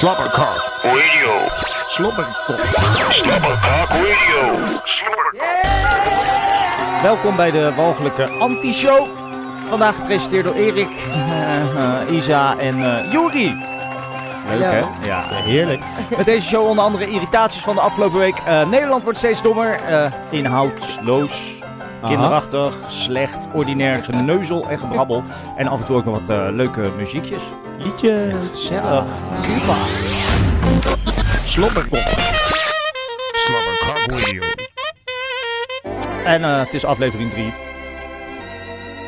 Slobberkok Radio. Slobberkok. Slobberkok Radio. Welkom bij de walgelijke anti-show. Vandaag gepresenteerd door Erik, eh, eh, Isa en eh Juri. Leuk Ja. hè? Ja. Heerlijk. Met deze show onder andere irritaties van de afgelopen week. Eh, Nederland wordt steeds dommer. eh, inhoudsloos. Kinderachtig, slecht, ordinair geneuzel en gebrabbel. En af en toe ook nog wat leuke muziekjes. Liedjes. Gezellig. Super. Slobberkok Radio. En eh, het is aflevering 3.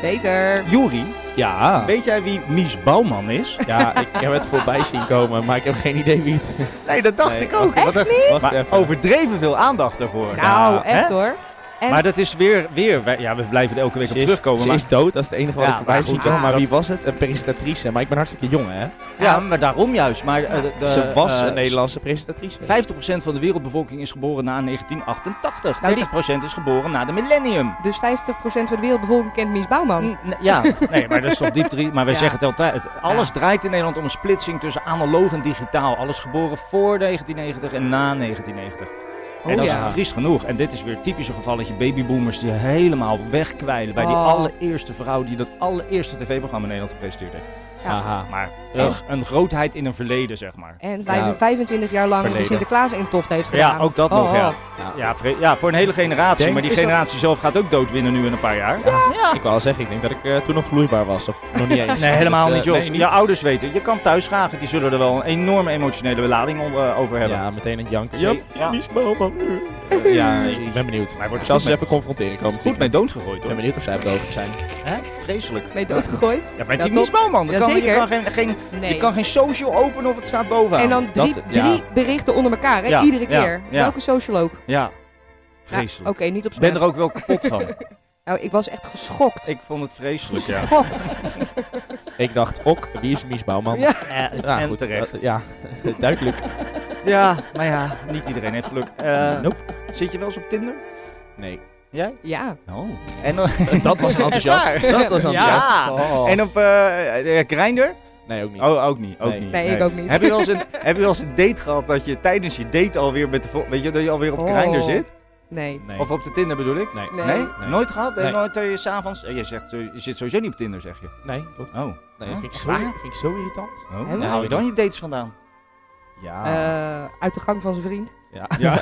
Beter. Juri, Ja. weet jij wie Mies Bouwman is? Ja, ik heb het voorbij zien komen, maar ik heb geen idee wie het Nee, dat dacht Nee. ik ook. Echt Wat Wacht maar even. overdreven veel aandacht daarvoor. Nou, Ja, echt hè? hoor. En Maar dat is weer, weer wij- ja, we blijven er elke week Ze op is, terugkomen. ze maar, is dood, dat is het enige wat Ja, ik voorbij maar goed. Maar wie was het? Een presentatrice. Maar ik ben hartstikke jong, hè? ja, maar daarom juist. Maar, eh, de, de, Ze was eh, een Nederlandse presentatrice. 50% van de wereldbevolking is geboren na 1988. Nou, die- 30% is geboren na de millennium. dus 50% van de wereldbevolking kent Mies Bouwman. N- Ja, nee, maar dat is toch diep drie. Maar wij Ja. zeggen het altijd. het- Alles draait in Nederland om een splitsing tussen analoog en digitaal. Alles geboren voor 1990 en na 1990. En Oh dat ja. is triest genoeg. En dit is weer een typisch gevalletje babyboomers die helemaal wegkwijlen bij die Oh. allereerste vrouw die dat allereerste tv-programma in Nederland gepresenteerd heeft. Ja. Aha. Maar een, een grootheid in een verleden, zeg maar. En vijf- Ja. 25 jaar lang Verleden. de Sinterklaas-intocht heeft gedaan. Ja, ook dat Oh, nog, ja. oh. Ja. Ja, ja, voor een hele generatie. Denk- maar die dat- generatie zelf gaat ook dood binnen nu in een paar jaar. Ik wou al zeggen, ik denk dat ik eh, toen nog vloeibaar was. Of nog niet eens. Nee, helemaal Dus, niet, eh, Jos. nee, niet. Je ouders weten, je kan thuis vragen. Die zullen er wel een enorme emotionele lading om, eh, over hebben. Ja, meteen het janken. Ja. Ja, Ja. Ja, ik ben benieuwd. Maar wordt even confronteren. komend Goed mee doodgegooid, Ik ben benieuwd of zij de hoogte zijn. Hè? Vreselijk. Nee, doodgegooid. Ja, bij Ja, dat Ja, kan, je, zeker. kan geen, geen, Nee. je kan geen social openen of het staat bovenaan. en dan drie, Dat- ja. drie berichten onder elkaar, hè? Ja, Iedere keer. ja. Welke social ook? Ja, Ja, vreselijk. Oké, niet op Ik ben er ook wel kapot van. Nou, ik was echt geschokt. ik vond het vreselijk, ja. Geschokt. Ik dacht, ok, wie is Mies Bouwman? Ja. Eh, en goed. terecht. Ja, duidelijk. Ja, maar ja, niet iedereen heeft geluk. Eh, Nope. Zit je wel eens op Tinder? Nee. Jij? Ja. Oh. En, Dat was enthousiast. Dat was enthousiast. Ja. Oh. en op eh eh, Grindr? Nee, ook niet. Oh, ook niet. Ook Nee. niet. Nee, ik ook niet. Heb je, wel eens een, heb je wel eens een date gehad dat je tijdens je date alweer met de weet je dat je alweer op Oh. Grindr zit? Nee. Nee. Of op de Tinder bedoel ik? nee. Nee. Nee? Nee. Nooit gehad? En nooit dat je s'avonds... eh, Je zegt, je zit sowieso niet op Tinder, zeg je. Nee, klopt. Oh. Nee, Huh? vind ik, zo, vind ik zo irritant. oh. En? Je dan je dates vandaan? Ja. Eh, uit de gang van zijn vriend. Ja. Ja.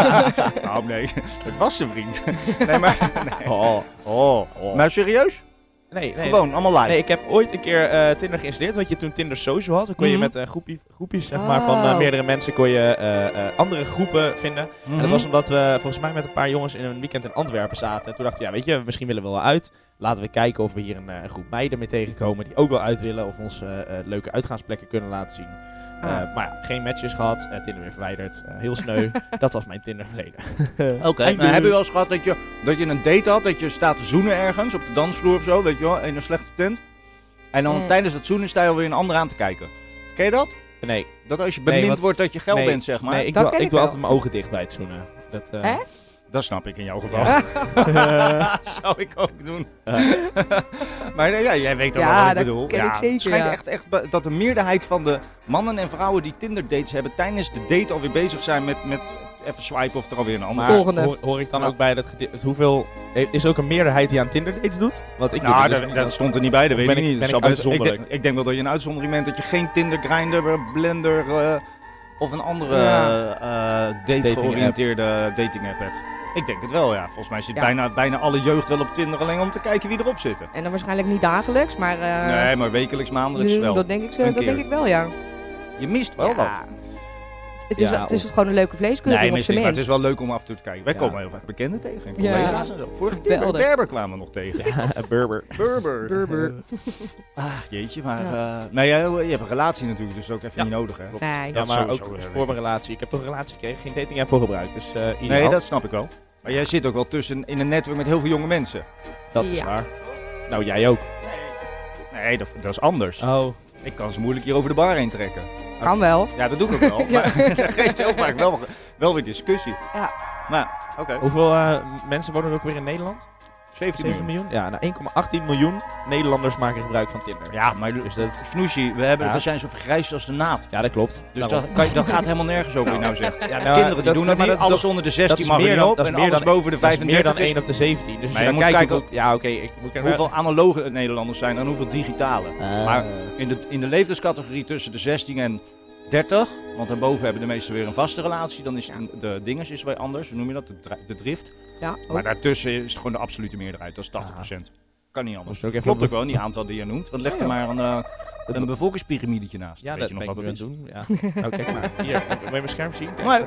nou, nee. Het was zijn vriend. nee, maar... Nee. Oh. Oh. Oh. Maar serieus? Nee, nee. Gewoon, allemaal live. Nee, ik heb ooit een keer eh, Tinder geïnstalleerd, want je toen Tinder Social had. Dan kon je Mhm. met eh, groepie, groepjes zeg maar, van eh, Oh. meerdere mensen kon je andere groepen vinden. Mhm. En dat was omdat we volgens mij met een paar jongens in een weekend in Antwerpen zaten. En toen dachten we, ja weet je, misschien willen we wel uit. Laten we kijken of we hier een, een groep meiden mee tegenkomen die ook wel uit willen. Of ons leuke uitgaansplekken kunnen laten zien. Eh, Ah. maar ja, geen matches gehad. eh, Tinder weer verwijderd. eh, heel sneu. dat was mijn Tinder verleden. Oké, Einde. maar heb je wel eens gehad dat je, dat je een date had, dat je staat te zoenen ergens op de dansvloer of zo, weet je wel, in een slechte tent. En dan Mm. tijdens het zoenen sta je alweer een ander aan te kijken. Ken je dat? Nee, Dat als je bemind wordt dat je geil nee, bent, zeg maar. nee ik, Dat doe, ken ik ik doe wel. altijd mijn ogen dicht bij het zoenen. Dat, eh, Hè? Dat snap ik in jouw geval. Zou ik ook doen. maar eh, ja, jij weet ook Ja, wel wat ik dat bedoel. ken ja, ik zeker, Het schijnt ja. echt, echt dat de meerderheid van de mannen en vrouwen die Tinder dates hebben tijdens de date alweer bezig zijn met, met even swipen of er alweer een ander Maar Volgende. Hoor, hoor ik dan Ja. ook bij dat hoeveel is er ook een meerderheid die aan Tinder dates doet? Want ik Nou, dat, dus- dat stond er niet bij, dat weet ben ik ik- niet. ben ik uitzonderlijk? denk, ik denk wel dat je een uitzondering bent dat je geen Tinder, Grindr, Blender eh, of een andere Ja. eh, date-georiënteerde dating app hebt. Ik denk het wel, ja. Volgens mij zit Ja. bijna, bijna alle jeugd wel op Tinder alleen om te kijken wie erop zitten. En dan waarschijnlijk niet dagelijks, maar... eh, nee, maar wekelijks, maandelijks nu- wel. Dat denk ik, zo, Een dat keer. denk ik wel, ja. Je mist wel ja. wat. Het is, Ja, het is gewoon een leuke vleeskeuring Nee, op zijn maar het minst. is wel leuk om af en toe te kijken. Wij Ja. komen heel vaak bekenden tegen. en Ja. Collega's en zo. Vorige keer bij. Berber kwamen we nog tegen. Een Berber. Berber. Berber. Ach, jeetje, maar... eh nee, jij- je hebt een relatie natuurlijk, dus dat is ook even Ja. niet nodig, hè? Nee. Ja, Dat maar sowieso, ook ja, voor mijn relatie. Ik heb toch een relatie gekregen, geen dating app voor gebruikt. Dus eh ideaal. Nee, dat snap ik wel. Maar jij zit ook wel tussen in een netwerk met heel veel jonge mensen. Dat is Ja. waar. Nou, jij ook. Nee, dat, dat is anders. Oh. Ik kan ze moeilijk hier over de bar heen trekken. Kan wel. Ja, dat doe ik ook wel. Ja. Maar dat geeft heel vaak wel, wel weer discussie. Ja. Maar, oké. Hoeveel eh, mensen wonen er ook weer in Nederland? 17 7 miljoen. miljoen? Ja, nou 1,18 miljoen Nederlanders maken gebruik van Tinder. Ja, maar Dus dat, Snoesie, we, hebben, Ja. we zijn zo vergrijsd als de naad. ja, dat klopt. Dus dat, kan dat gaat helemaal nergens over, wat je nou zegt. Ja, nou, Kinderen die dat- doen dat maar niet. is Alles onder de dat 16 is mag er meer dan- op. dat is En meer alles dan- boven de dat is meer 35 dan is 1 op de 17. Dus Maar je dan moet kijk kijken ook... Ja, oké. ik moet Hoeveel analoge Nederlanders zijn en hoeveel digitale? Ah. Maar in de, in de leeftijdscategorie tussen de 16 en 30, want daarboven hebben de meesten weer een vaste relatie, dan is Ja. de, de dinges is weer anders. Hoe noem je dat? De drift. Ja, ook. Maar daartussen is het gewoon de absolute meerderheid. Dat is 80%. Kan niet anders. Er ook even Klopt ook wel, die aantal die je noemt. Want leg er maar een, eh, een bevolkingspyramidetje naast. Ja, Weet dat je nog wat dat is? doen. Ja. Nou, kijk maar. Hier, wil je mijn scherm zien? Kijk, Maar-.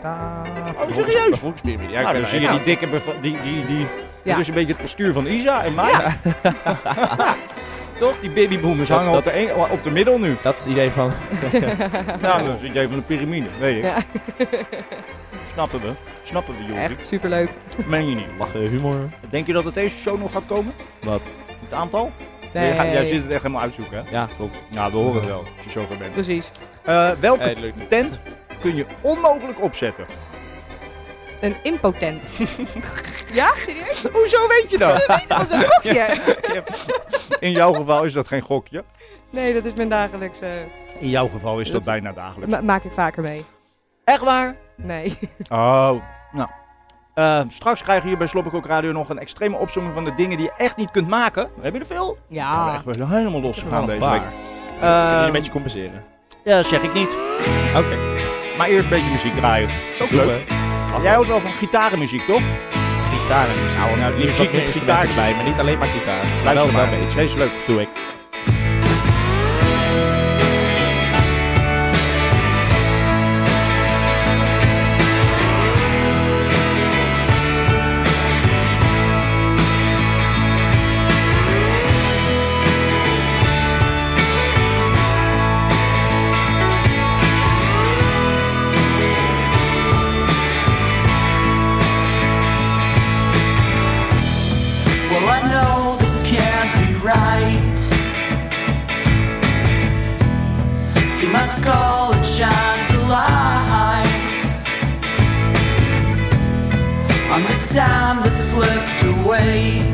Oh, serieus? volgens Pyramide. Ja, nou, dan zie je die dikke... Die, die, die, Ja. Dat is een beetje het postuur van Isa en mij. Toch? Die babyboomers Dat- hangen dat- op, de een- op de middel nu. Dat is het idee van... Nou, dan zit je even van de piramide, weet ik. Ja. Snappen we. Snappen we, Jorik. Echt superleuk. Meen je niet. Lachen, humor. Denk je dat het deze show nog gaat komen? Wat? Het aantal? Nee, Jij, gaat- jij zit het echt helemaal uitzoeken, hè? Ja, klopt. Ja, we horen het wel, als je zover bent. Precies. Eh, welke tent kun je onmogelijk opzetten? Een impotent. ja, serieus? Hoezo weet je dat? Dat was een kokje. In jouw geval is dat geen gokje. Nee, dat is mijn dagelijkse... In jouw geval is dat, Dat- bijna dagelijks. Ma- maak ik vaker mee. Echt waar? Nee. Oh, nou. Eh, straks krijgen we hier bij Slobberkok Radio nog een extreme opzomming van de dingen die je echt niet kunt maken. Heb je er veel? Ja. echt, we zijn helemaal losgegaan deze Waar. week. Kun je Eh, een beetje compenseren? Ja, dat zeg ik niet. Oké. Maar eerst een beetje muziek draaien. Zo Leuk. Jij houdt wel van gitarenmuziek, toch? Gitaar en muziek. Nou, Nou, muziek muziek met gitaar bij, maar niet alleen maar gitaar. Maar Luister wel maar. een beetje. Deze is leuk. Doe ik. Time that slipped away.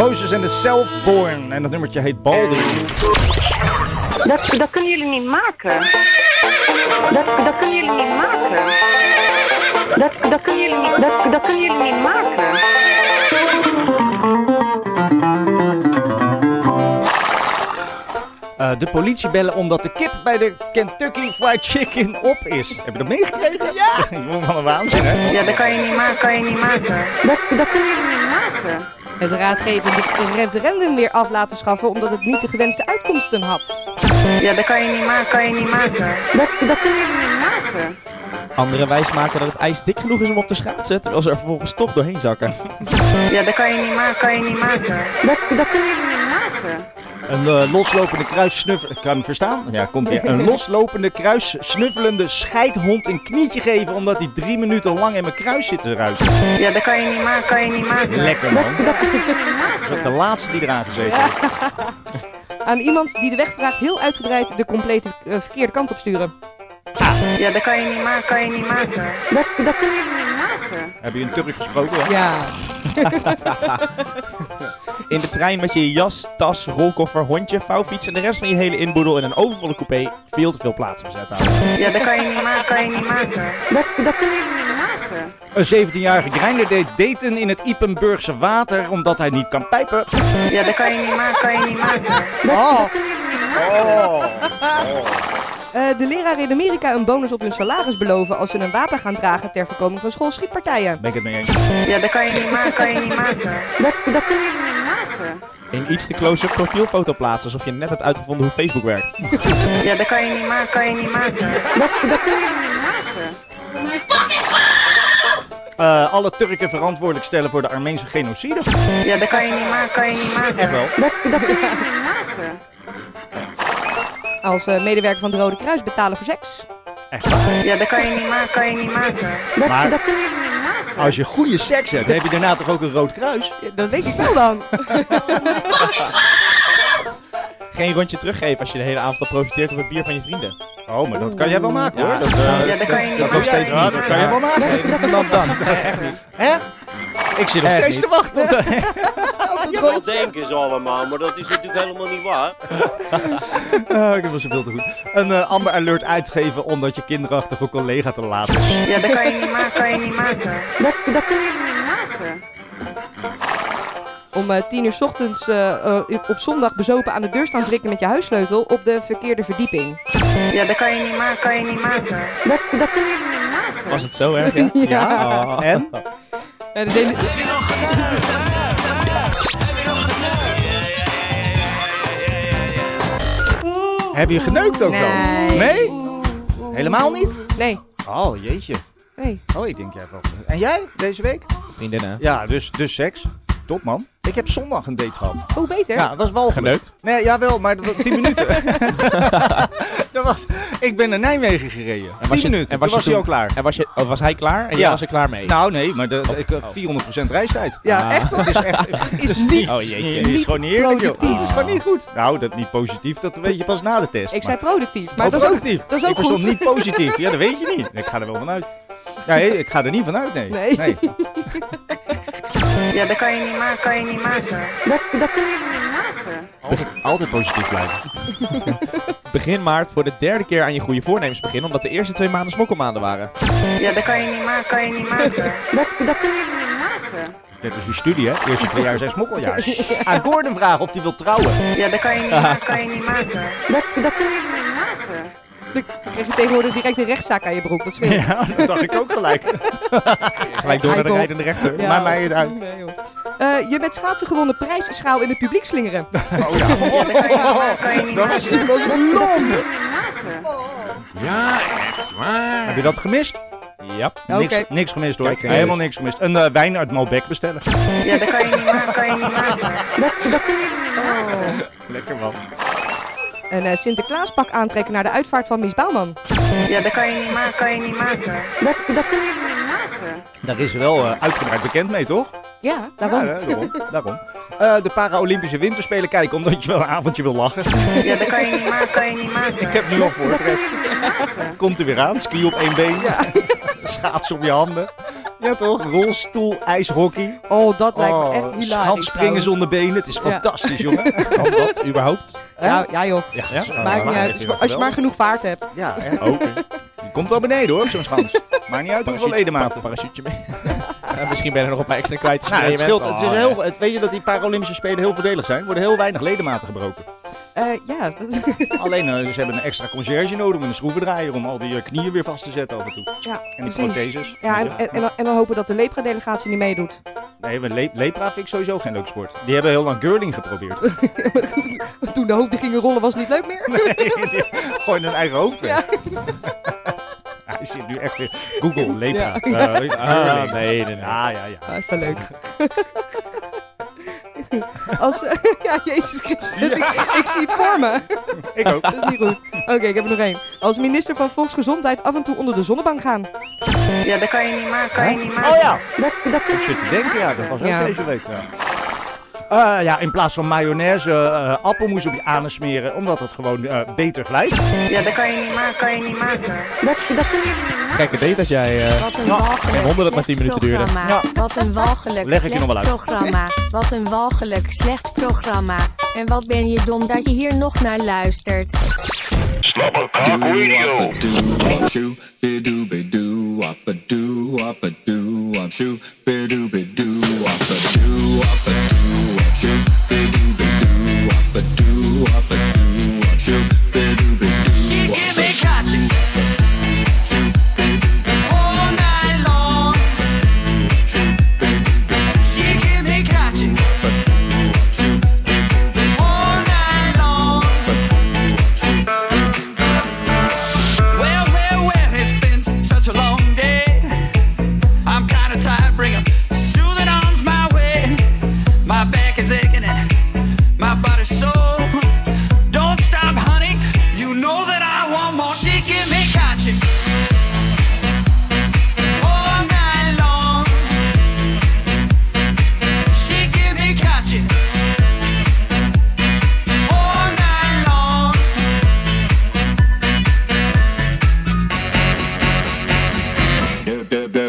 Moses en de Selfborn. En dat nummertje heet Baldur. Dat, dat kunnen jullie niet maken. Dat, dat kunnen jullie niet maken. Dat, dat kunnen jullie niet, dat, dat kunnen jullie niet maken. Eh, de politie bellen omdat de kip bij de Kentucky Fried Chicken op is. Heb je dat meegekregen? Ja! Van een waanzin, hè? Ja, dat kan je niet maken, kan je niet maken. Dat, dat kunnen jullie niet maken. Het raadgevende referendum weer af laten schaffen omdat het niet de gewenste uitkomsten had. Ja, dat kan je niet maken, kan je niet maken. Dat, dat kunnen jullie niet maken. Anderen wijsmaken dat het ijs dik genoeg is om op te schaatsen, terwijl ze er vervolgens toch doorheen zakken. Ja, dat kan je niet maken, kan je niet maken. Dat, dat kunnen jullie niet maken. Een eh, loslopende kruissnuffel... Kan je hem verstaan? Ja, komt weer. Een loslopende kruissnuffelende scheidhond een knietje geven omdat hij drie minuten lang in mijn kruis zit te ruiken. Ja, dat kan je niet maken, kan je niet maken. Lekker, man. Dat niet is ook maken. de laatste die eraan gezeten heeft. Aan iemand die de weg vraagt heel uitgebreid de complete eh, verkeerde kant op sturen. Ja, dat kan je niet maken, kan je niet maken. Dat, dat kunnen jullie niet maken. Heb je een Turk gesproken? hè? Ja. In de trein met je jas, tas, rolkoffer, hondje, vouwfiets en de rest van je hele inboedel in een overvolle coupé veel te veel plaats bezet houden. Ja, dat kan je niet maken, kan je niet maken. Dat, dat kunnen jullie niet maken. Een 17-jarige grinder deed daten in het Ipenburgse water omdat hij niet kan pijpen. Ja, dat kan je niet maken, kan je niet maken. Dat, Oh. dat kunnen jullie niet maken. Eh, de leraren in Amerika een bonus op hun salaris beloven als ze een wapen gaan dragen ter voorkoming van schoolschietpartijen. Ben ik het mee eens? Ja, dat kan je niet maken, kan je niet maken. Dat, dat kunnen jullie niet maken. In iets te close-up profielfoto plaatsen alsof je net hebt uitgevonden hoe Facebook werkt. Ja, dat kan je niet maken, kan je niet maken. Dat, dat kunnen jullie niet maken. Eh, alle Turken verantwoordelijk stellen voor de Armeense genocide. Ja, dat kan je niet maken, kan je niet maken. Echt wel. Dat, dat kunnen jullie niet maken. Als eh, medewerker van het Rode Kruis betalen voor seks. Echt waar. Ja, dat kan je niet maken, kan je niet maken. Dat, Maar- dat kunnen jullie niet maken. Als je goede seks hebt, heb je daarna toch ook een rood kruis? Ja, dat denk ik wel dan. Geen rondje teruggeven als je de hele avond al profiteert op het bier van je vrienden. Oh, maar dat kan jij wel maken Ja, hoor. Dat, dat- eh, Ja, dat kan je niet dat maken. nog steeds ja, niet. dat kan jij wel maken. Nee, dat dan. Nee, echt niet. Hè? Ik zit nog steeds te wachten op de... Ja, dat denken ze allemaal, maar dat is natuurlijk helemaal niet waar. Ah, ik heb wel zoveel te goed. Een eh, Amber Alert uitgeven omdat je kinderachtige collega te laat is. Ja, dat kan je niet maken, kan je niet maken. Dat, dat kunnen jullie niet maken. Om eh, tien uur 's ochtends eh, op zondag bezopen aan de deur staan prikken met je huissleutel op de verkeerde verdieping. Ja, dat kan je niet maken, kan je niet maken. Dat, dat kunnen jullie niet maken. Was het zo erg, ja? Ja? Oh. En? Ja, dat deden- Heb je geneukt ook dan? Nee. Nee? Helemaal niet? Nee, Oh, jeetje. nee. Oh, ik denk jij wel. En jij, deze week? Vriendinnen. Ja, dus, dus seks. Top, man. Ik heb zondag een date gehad. Oh, beter. Ja, dat was walgelijk. Geneukt? Nee, jawel, maar dat was 10 minuten. dat was, ik ben naar Nijmegen gereden. 10 was je- minuten, en toen was je was hij toen- al klaar. En was, je, oh, was hij klaar en jij Ja. was er klaar mee? Nou, nee, maar de, ik, eh, 400% reistijd. Ja, Ah. echt? Het is echt... Is niet. Oh jeetje. Is gewoon niet eerlijk, joh. productief. Het is gewoon niet goed. Nou, dat niet positief, dat weet je pas na de test. Ik zei productief, maar Oh, dat is ook, productief. dat is ook ik verstond goed. niet positief. Ja, dat weet je niet. Ik ga er wel vanuit. Ja, nee, ik ga er niet vanuit, nee. Nee. Ja, dat kan je niet maken, kan je niet maken. Dat, dat kunnen jullie niet maken. Altijd, altijd positief blijven. Begin maart voor de derde keer aan je goede voornemens beginnen, omdat de eerste twee maanden smokkelmaanden waren. Ja, dat kan je niet maken, kan je niet maken. Dat, dat kunnen jullie niet maken. Net als je studie, hè? Eerste twee jaar zijn smokkeljaar. Aan Gordon vragen of hij wil trouwen. Ja, dat kan je niet maken, kan je niet maken. Dat, dat kunnen jullie niet maken. Dan krijg je tegenwoordig direct een rechtszaak aan je broek. Dat scheelt. Ja, dat dacht ik ook gelijk. Gelijk door naar de rijdende rechter. Ja. Maar mij het uit. Nee. Eh, je met schaatsen gewonnen prijsschaal in het publiek slingeren. Oh ja. Ja, dat kan je kan je was een lom. Ja, echt waar. Heb je dat gemist? Ja. Niks, niks gemist hoor. Kijk, Helemaal niks gemist. Een eh, wijn uit Malbec bestellen. Ja, dat kan je niet maken, kan je niet maken. Dat, dat kunnen jullie niet maken. Lekker man. Een eh, Sinterklaaspak aantrekken naar de uitvaart van Mies Bouwman. Ja, dat kan je niet maken, kan je niet maken. Dat, dat kunnen jullie niet maken. Daar is ze wel eh, uitgebreid bekend mee, toch? Ja, daarom. Ja, daarom. daarom. Eh, de Paralympische Winterspelen kijken omdat je wel een avondje wil lachen. Ja, dat kan je niet maken, kan je niet maken. Ik heb nu al voorbereid. Komt er weer aan. Ski op één been. Schaatsen op je handen. Ja toch? Rolstoel, ijshockey. Oh, dat lijkt me Oh, echt hilarisch. Schandspringen trouwens. zonder benen. Het is Ja. fantastisch, jongen. Kan dat überhaupt? Ja, ja joh. Ja, Ja? zo- Maakt niet uit. Als je, dat als je maar genoeg vaart hebt. Ja, echt. Oké. Die komt wel beneden hoor, zo'n schans. Maakt niet uit hoeveel ledematen. Parachute mee. Ja, misschien ben je er nog een paar extra kwijt. Nou, het scheelt. Het is Oh, heel, het, weet je dat die Paralympische Spelen heel voordelig zijn? Er worden heel weinig ledematen gebroken. Eh, ja, dat, Alleen eh, ze hebben een extra conciërge nodig met een schroevendraaier om al die eh, knieën weer vast te zetten af en toe. ja, En die protheses. Ja, en, en, en, dan- en dan hopen dat de lepra-delegatie niet meedoet. Nee, le lepra vind ik sowieso geen leuk sport. Die hebben heel lang curling geprobeerd. Toen de hoofden gingen rollen was het niet leuk meer. Nee, die gooien hun eigen hoofd weg. Hij zit nu echt weer... Google, lepra. Ja. Ah, nee, nee, nee. Ja, ja, ja. Ja, is wel leuk. Als, ja, Jezus Christus. Ik, ik zie het voor me. Ik ook. Dat is niet goed. Oké, ik heb er nog één. Als minister van Volksgezondheid af en toe onder de zonnebank gaan. Ja, dat kan je niet maken, kan je niet maken. Oh ja. Dat, dat Ik je zit te denken, ja, dat was ook Ja. deze week. Ja. Eh, ja, in plaats van mayonaise eh, appelmoes op je anus smeren, omdat het gewoon eh, beter glijdt. Ja, dat kan je niet maken, kan je niet maken. Dat, dat kun je niet maken. Gekke date dat jij... eh, Wat een walgelijk geen wonder dat het maar 10 slecht minuten duurde. programma. Ja. Wat een walgelijk Leg ik je slecht nog wel uit. programma. Wat een walgelijk slecht programma. En wat ben je dom dat je hier nog naar luistert. Slobberkok Radio.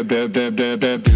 bad, bad, bad, bad, bad.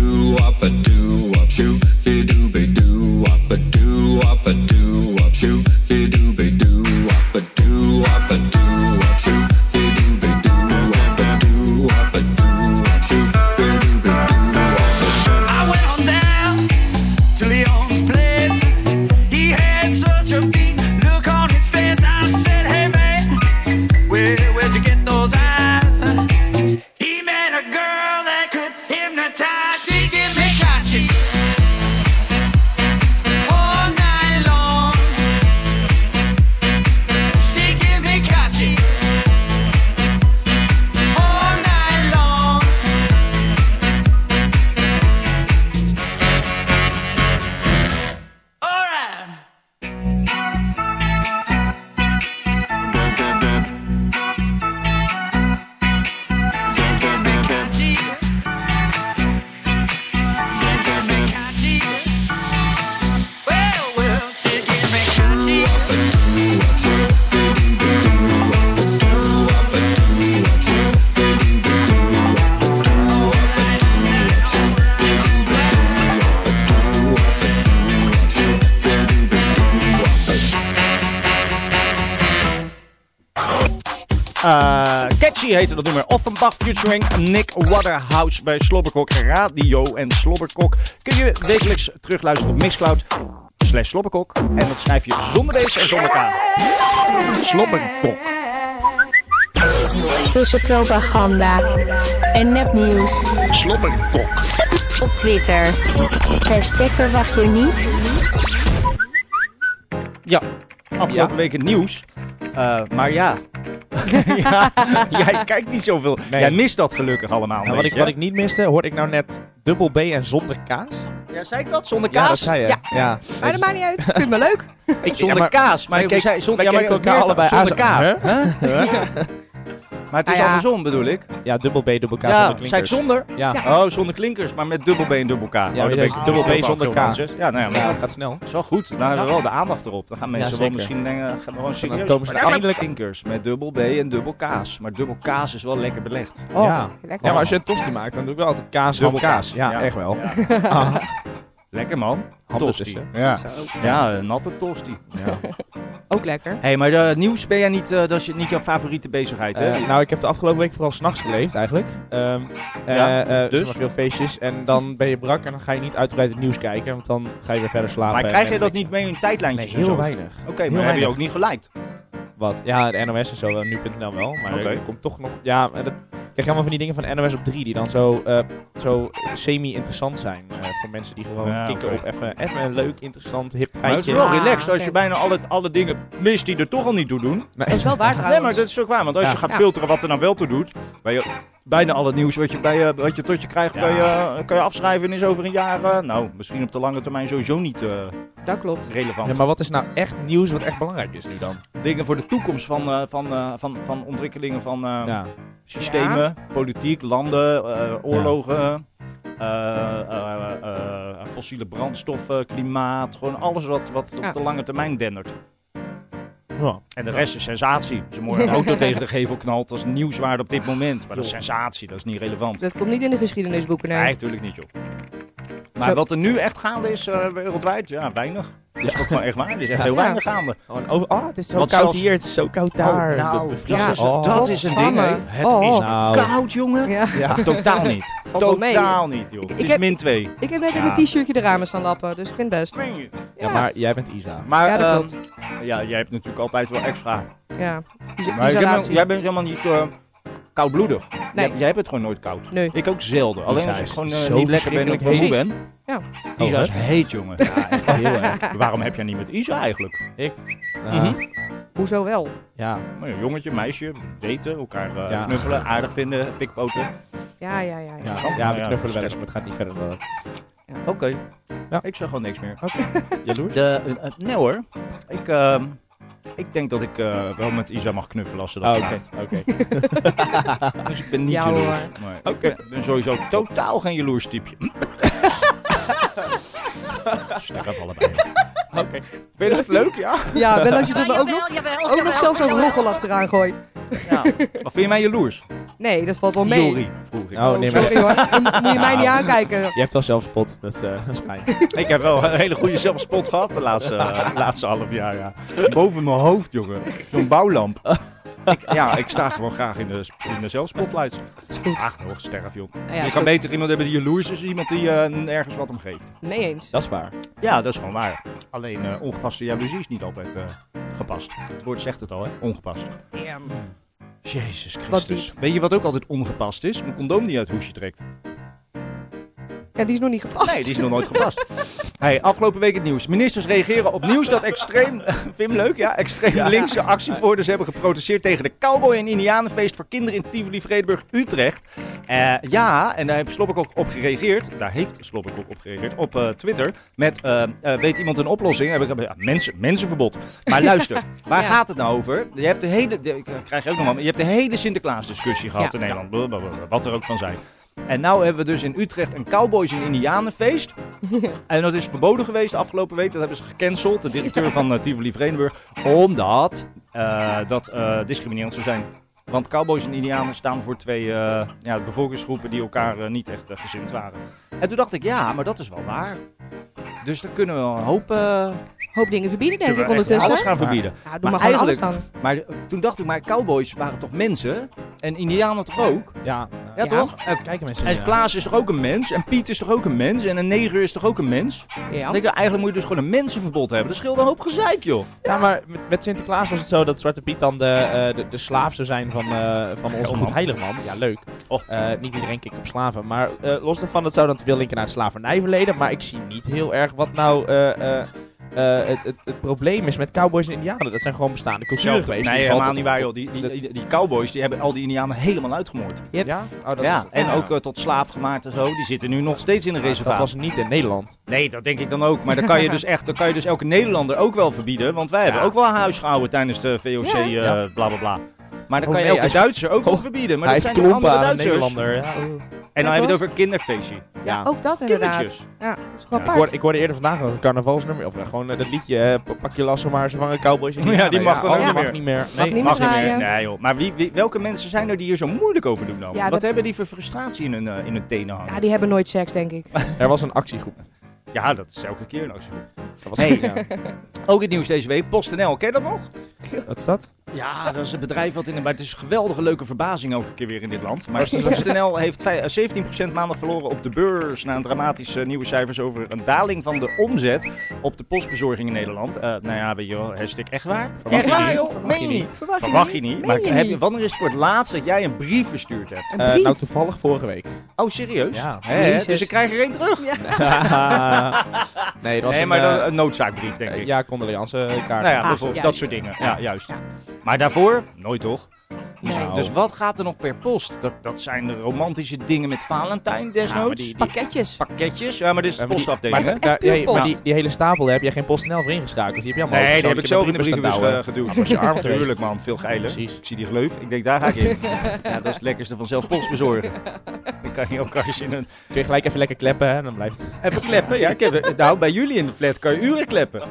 Waterhouse bij Slobberkok Radio. En Slobberkok kun je wekelijks terugluisteren op Mixcloud slash Slobberkok. En dat schrijf je zonder deze en zonder K. Slobberkok. Tussen propaganda en nepnieuws. Slobberkok. Op Twitter. Hashtag verwacht je niet. Ja, afgelopen week het nieuws. Eh, maar ja. ja, jij kijkt niet zoveel. Nee. Jij mist dat gelukkig allemaal. nou, wat, ik, wat ik niet miste, hoorde ik nou net dubbel B en zonder kaas? Ja, zei ik dat? Zonder Ja, dat kaas? zei je. Ja. ja. Maar dat maakt niet uit. Ik vind het maar leuk. Ik, Zonder ja, maar- kaas. Maar keken- zei zonder, ja, maar keken elkaar allebei aan. zonder kaas. Huh? Maar het is Nou ja. andersom, bedoel ik. Ja, dubbel B, dubbel K, ja, zonder zei ik klinkers. zonder? Ja. Oh, zonder klinkers, maar met dubbel B en dubbel K. Ja, maar je zegt dubbel B zonder K. Ja, nou ja, maar Ja, dat gaat snel. dat is wel goed. Dan hebben we wel de aandacht erop. Dan gaan mensen wel zeker. misschien denken, gaan we gewoon serieus. komen ze Maar eindelijk- klinkers met dubbel B en dubbel K's. Maar dubbel K's is wel lekker belegd. Oh, ja. lekker. ja, maar als je een tosti maakt, dan doe ik wel altijd kaas, ham, Dubbel kaas. Ja, Ja. echt wel. Ja. Ah, Lekker man. ham Tosti. ertussen. Ja. ja, een natte tosti. Ja. Ook lekker. Hé, hey, maar de nieuws ben jij niet, eh, dat is je- niet jouw favoriete bezigheid, hè? Eh, nou, ik heb de afgelopen week vooral s'nachts geleefd eigenlijk. Ehm Ja, eh, eh, dus? zeg maar veel feestjes. En dan ben je brak en dan ga je niet uitgebreid het nieuws kijken. Want dan ga je weer verder slapen. maar krijg je dat niet mee in Nee, tijdlijntjes en heel zo? weinig. Oké, Heel maar heb je ook niet geliked? Wat? Ja, de NOS en zo, wel, nu.nl wel. Maar Oké. er komt toch nog... Ja, eh, dat, krijg je allemaal van die dingen van NOS op 3 die dan zo, eh, zo semi-interessant zijn. eh, voor mensen die gewoon Ja, op even, even een leuk, interessant, hip Maar het is feitje. wel relaxed als je bijna alle, alle dingen mist die er toch al niet toe doen. Maar- Dat is wel waar Nee, trouwens. maar dat is ook waar. Want als Ja. je gaat Ja. filteren wat er nou wel toe doet, je bijna al het nieuws wat je, bij, je- wat je tot je krijgt, Ja. kan, je, kan je afschrijven en is over een jaar, eh, nou, misschien op de lange termijn sowieso niet eh, Dat klopt. relevant. Ja, maar wat is nou echt nieuws wat echt belangrijk is nu dan? Dingen voor de toekomst van, eh, van, eh, van, van ontwikkelingen van eh, Ja. systemen, politiek, landen, eh, oorlogen, eh, eh, eh, fossiele brandstoffen, klimaat. Gewoon alles wat, wat Ja. op de lange termijn dendert. Ja. En de rest is sensatie. Als je morgen een auto tegen de gevel knalt, dat is nieuwswaarde op dit moment. Maar dat is sensatie, dat is niet relevant. Dat komt niet in de geschiedenisboeken, nee. Nee, natuurlijk niet, joh. Maar Zo. wat er nu echt gaande is eh, wereldwijd, ja, weinig. Dat is ook gewoon echt waar. Er is echt heel Ja. weinig gaande. Gewoon over, oh, het is zo Want koud zelfs- hier, het is zo koud daar. Oh, nou, De dat bevriezen. is, Oh. dat is een ding, hè. Het Oh. is Nou. koud, jongen. Ja. Ja. Totaal niet. Valt wel mee. Totaal niet, joh. Ik- Het ik is heb- min 2. Ik heb net in Ja. mijn t-shirtje de ramen staan lappen, dus ik vind het best. Ja, maar jij bent Isa. Maar Ja, dat ehm, klopt. ja, jij hebt natuurlijk altijd wel extra. Ja. Is Maar jij bent, isolatie. jij bent helemaal niet eh, koudbloedig. Nee. Jij, jij hebt het gewoon nooit koud. Nee. Ik ook zelden. Alleen Isa als ik gewoon eh, zo niet lekker ben of verschrikkelijk moe ben. Ja. Isa Oh, is heet, jongen. Ja, echt heel erg. Waarom heb jij niet met Isa eigenlijk? Ik? Mhm. Hoezo wel? Ja. Nou ja, jongetje, meisje, daten, elkaar eh, Ja. knuffelen, aardig vinden, pikpoten. Ja, ja, ja. ja. Ja, ja, we Ja, knuffelen wel eens, maar het gaat niet verder dan dat. Oké. Ja. Ik zeg gewoon niks meer. Jaloers? De, eh, eh, nee hoor. Ik, ehm, ik denk dat ik eh, wel met Isa mag knuffelen als ze dat Oh, Oké, vraagt. oké. Dus ik ben niet Ja, jaloers. Maar. Ik ben sowieso totaal geen jaloers typeje. Stek af allebei. Oké. Vind je dat leuk, ja? Ja, wel als je er ook nog, ook nog zelfs een roggel achteraan gooit. ja. Of vind je mij jaloers? Nee, dat valt wel mee. Jori, vroeg ik. Oh, nee, maar Sorry hoor, Dan moet je mij niet aankijken. je hebt wel zelfspot, dat is, eh, dat is fijn. Ik heb wel een hele goede zelfspot gehad de laatste, eh, laatste half jaar. Ja. Boven mijn hoofd, jongen. Zo'n bouwlamp. Ik, ja, ik sta gewoon graag in de, in de zelfspotlights. Ach, nog sterf, joh. Ja, je kan goed. beter iemand hebben die jaloers is, iemand die eh, nergens wat om geeft. Nee eens. Dat is waar. Ja, dat is gewoon waar. Alleen eh, ongepaste jaloezie is niet altijd eh, gepast. Het woord zegt het al, hè? Ongepast. Jezus Wat Christus. Weet je wat ook altijd ongepast is? Een condoom die uit het hoesje trekt. Ja, die is nog niet gepast. Nee, die is nog nooit gepast. Hey, afgelopen week het nieuws. Ministers reageren op nieuws dat extreem... Vind hem leuk? Ja, extreem linkse actievoerders hebben geprotesteerd tegen de cowboy- en indianenfeest voor kinderen in Tivoli, Vredenburg, Utrecht. Eh, ja, en daar heeft ook op gereageerd. Daar heeft Slobbek ook op gereageerd. Op eh, Twitter. Met, eh, weet iemand een oplossing? Heb ik, ja, mensen, mensenverbod. Maar luister, waar Ja. gaat het nou over? Je hebt de hele... de- ik krijg je ook nog wel... maar Je hebt de hele Sinterklaas discussie gehad in Nederland. Wat er ook van zij. En nou hebben we dus in Utrecht een cowboys en indianenfeest. En dat is verboden geweest de afgelopen week. Dat hebben ze gecanceld, de directeur van uh, Tivoli Vredenburg. Omdat eh, dat eh, discriminerend zou zijn. Want cowboys en indianen staan voor twee ja, bevolkingsgroepen die elkaar niet echt gezind waren. En toen dacht ik, ja, maar dat is wel waar. Dus dan kunnen we wel een hoop... eh, Hoop dingen verbieden, denk kunnen ik ondertussen. alles gaan verbieden. Ja, doe Maar maar, gewoon alles eigenlijk- dan. Maar toen dacht ik, maar cowboys waren toch mensen? En indianen toch ook? Ja. Ja, Ja. toch? En, Kijken mensen en Klaas is toch ook een mens? En Piet is toch ook een mens? En een neger is toch ook een mens? Ja. Dan denk ik, eigenlijk moet je dus gewoon een mensenverbod hebben. Dat scheelt een hoop gezeik, joh. Ja, maar met, met Sinterklaas was het zo dat Zwarte Piet dan de, eh, de, de slaaf zou zijn van, eh, van onze goed man. Ja, leuk. Oh. Eh, niet iedereen kikt op slaven. Maar eh, los daarvan, dat zou dan te veel linken naar het slavernijverleden. Maar ik zie niet heel erg wat nou eh, eh, eh, het, het, het probleem is met cowboys en indianen. Dat zijn gewoon bestaande culturen geweest. Nee, helemaal niet waar, joh. Die, die, die, die cowboys die hebben al die indianen helemaal uitgemoord. Yep. Ja? Oh, dat ja, en Ja. ook tot slaaf gemaakt en zo. Die zitten nu nog steeds in een reservaat. Dat was niet in Nederland. Nee, dat denk ik dan ook. Maar dan kan je dus echt, dan kan je dus elke Nederlander ook wel verbieden. Want wij hebben ook wel huis gehouden tijdens de VOC, Ja. eh Ja. bla bla bla. Maar dan Oh, kan je is- Duitser ook nog Oh, verbieden. Maar hij dat is zijn toch klompen andere Duitsers. En dan heb je het toch? over een kinderfeestje. Ja. Ook dat inderdaad. Kindertjes. Ja, ik, hoorde, ik hoorde eerder vandaag dat het carnavalsnummer, of gewoon eh, dat liedje, eh, pa- pak je lasso maar, ze vangen cowboys. in Ja, die mag dan ook niet meer. Mag Nee, niet Mag meer niet meer. Nee joh. Maar welke mensen zijn er die hier zo moeilijk over doen dan? Wat hebben die voor frustratie in hun, eh, in hun tenen hangen? Ja, die hebben nooit seks, denk ik. Er was een actiegroep. Ja, dat is elke keer een actie. Dat was, Hey. ja. Ook het nieuws deze week. PostNL, ken je dat nog? Wat is dat? Ja, dat is een bedrijf wat in de... Maar het is een geweldige leuke verbazing elke keer weer in dit land. Maar PostNL heeft vij- eh, 17% maandag verloren op de beurs... na een dramatische nieuwe cijfers over een daling van de omzet... op de postbezorging in Nederland. Eh, nou ja, weet je wel, hashtag echt waar? Verwacht echt je waar, niet. joh? Verwacht je je niet. Verwacht je Verwacht je niet? Maar je heb niet? je, wanneer is het voor het laatst dat jij een brief verstuurd hebt? Een Eh, brief? nou, toevallig vorige week. Oh, serieus? Ja. Hè, dus ik krijg er één terug? nee, dat was Nee, maar dat- een noodzaakbrief, denk ik. ja, condoleance kaart. Nou ja, Ah, ja. dat soort dingen. Ja, Ja. juist. Maar daarvoor? Nooit toch? Dus, Nou. dus wat gaat er nog per post? Dat, dat zijn de romantische dingen met Valentijn Ja, desnoods. die- die- Pakketjes. Pakketjes? Ja, maar dit is de Ja, maar die- postafdeling, hè? Maar, daar- puur ja, maar post. die, die hele stapel heb jij geen PostNL voor ingeschakeld. Die heb je allemaal Nee, die heb ik zelf in de brievenbus ge- geduwd. Ah, was je arm geweest. Tuurlijk man, veel geiler. Precies. Ik zie die gleuf, ik denk daar ga ik in. ja, dat is het lekkerste van zelf post bezorgen. Dan kan je ook als je een... Kun je gelijk even lekker kleppen, hè? Dan blijft Even kleppen, ja. Ik heb, nou, bij jullie in de flat kan je uren kleppen.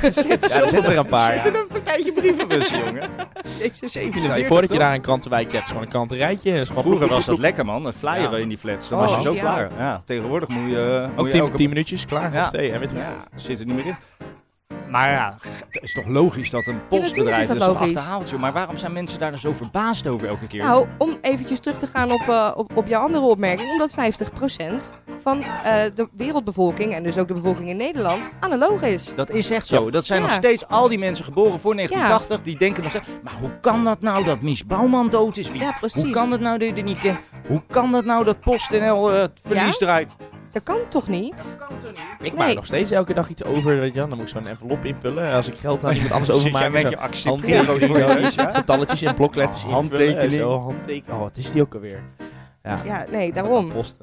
Zit Ja, er zitten er een paar, Zitten ja. een partijtje brievenbussen, jongen. Jezus. 47 Voordat je toch? daar een krantenwijk hebt, is gewoon een krantenrijtje. is gewoon Vroeger was dat lekker man, een flyer Ja. in die flats. Dan Oh, was je zo ja. klaar. Ja, tegenwoordig moet je... moet Ook je 10 elke- 10 minuutjes, klaar. Ja. Twee, en weer terug. Ja, zit er niet meer in. Maar ja, het is toch logisch dat een postbedrijf is dat is toch logisch. achterhaald, joh. Maar waarom zijn mensen daar dan zo verbaasd over elke keer? Nou, om eventjes terug te gaan op, eh, op, op jouw andere opmerking. Omdat 50% van eh, de wereldbevolking, en dus ook de bevolking in Nederland, analoog is. Dat is echt zo. Dat zijn Ja. nog steeds al die mensen geboren voor 1980. Die denken nog steeds... Maar hoe kan dat nou dat Mies Bouwman dood is? Wie, Ja, precies. hoe kan dat nou dat je die niet kent? Hoe kan dat nou dat PostNL eh, het verlies Ja? draait? Dat kan toch niet? Ik Nee. maak nog steeds elke dag iets over, weet je. Dan moet ik zo'n envelop invullen. Als ik geld aan iemand anders Zit jij overmaak. met je handtekeningen, ja. getalletjes in blokletters invullen. Handtekening. en Zo, handtekening. Oh, wat is die ook alweer? Ja, Ja, nee, daarom. Post.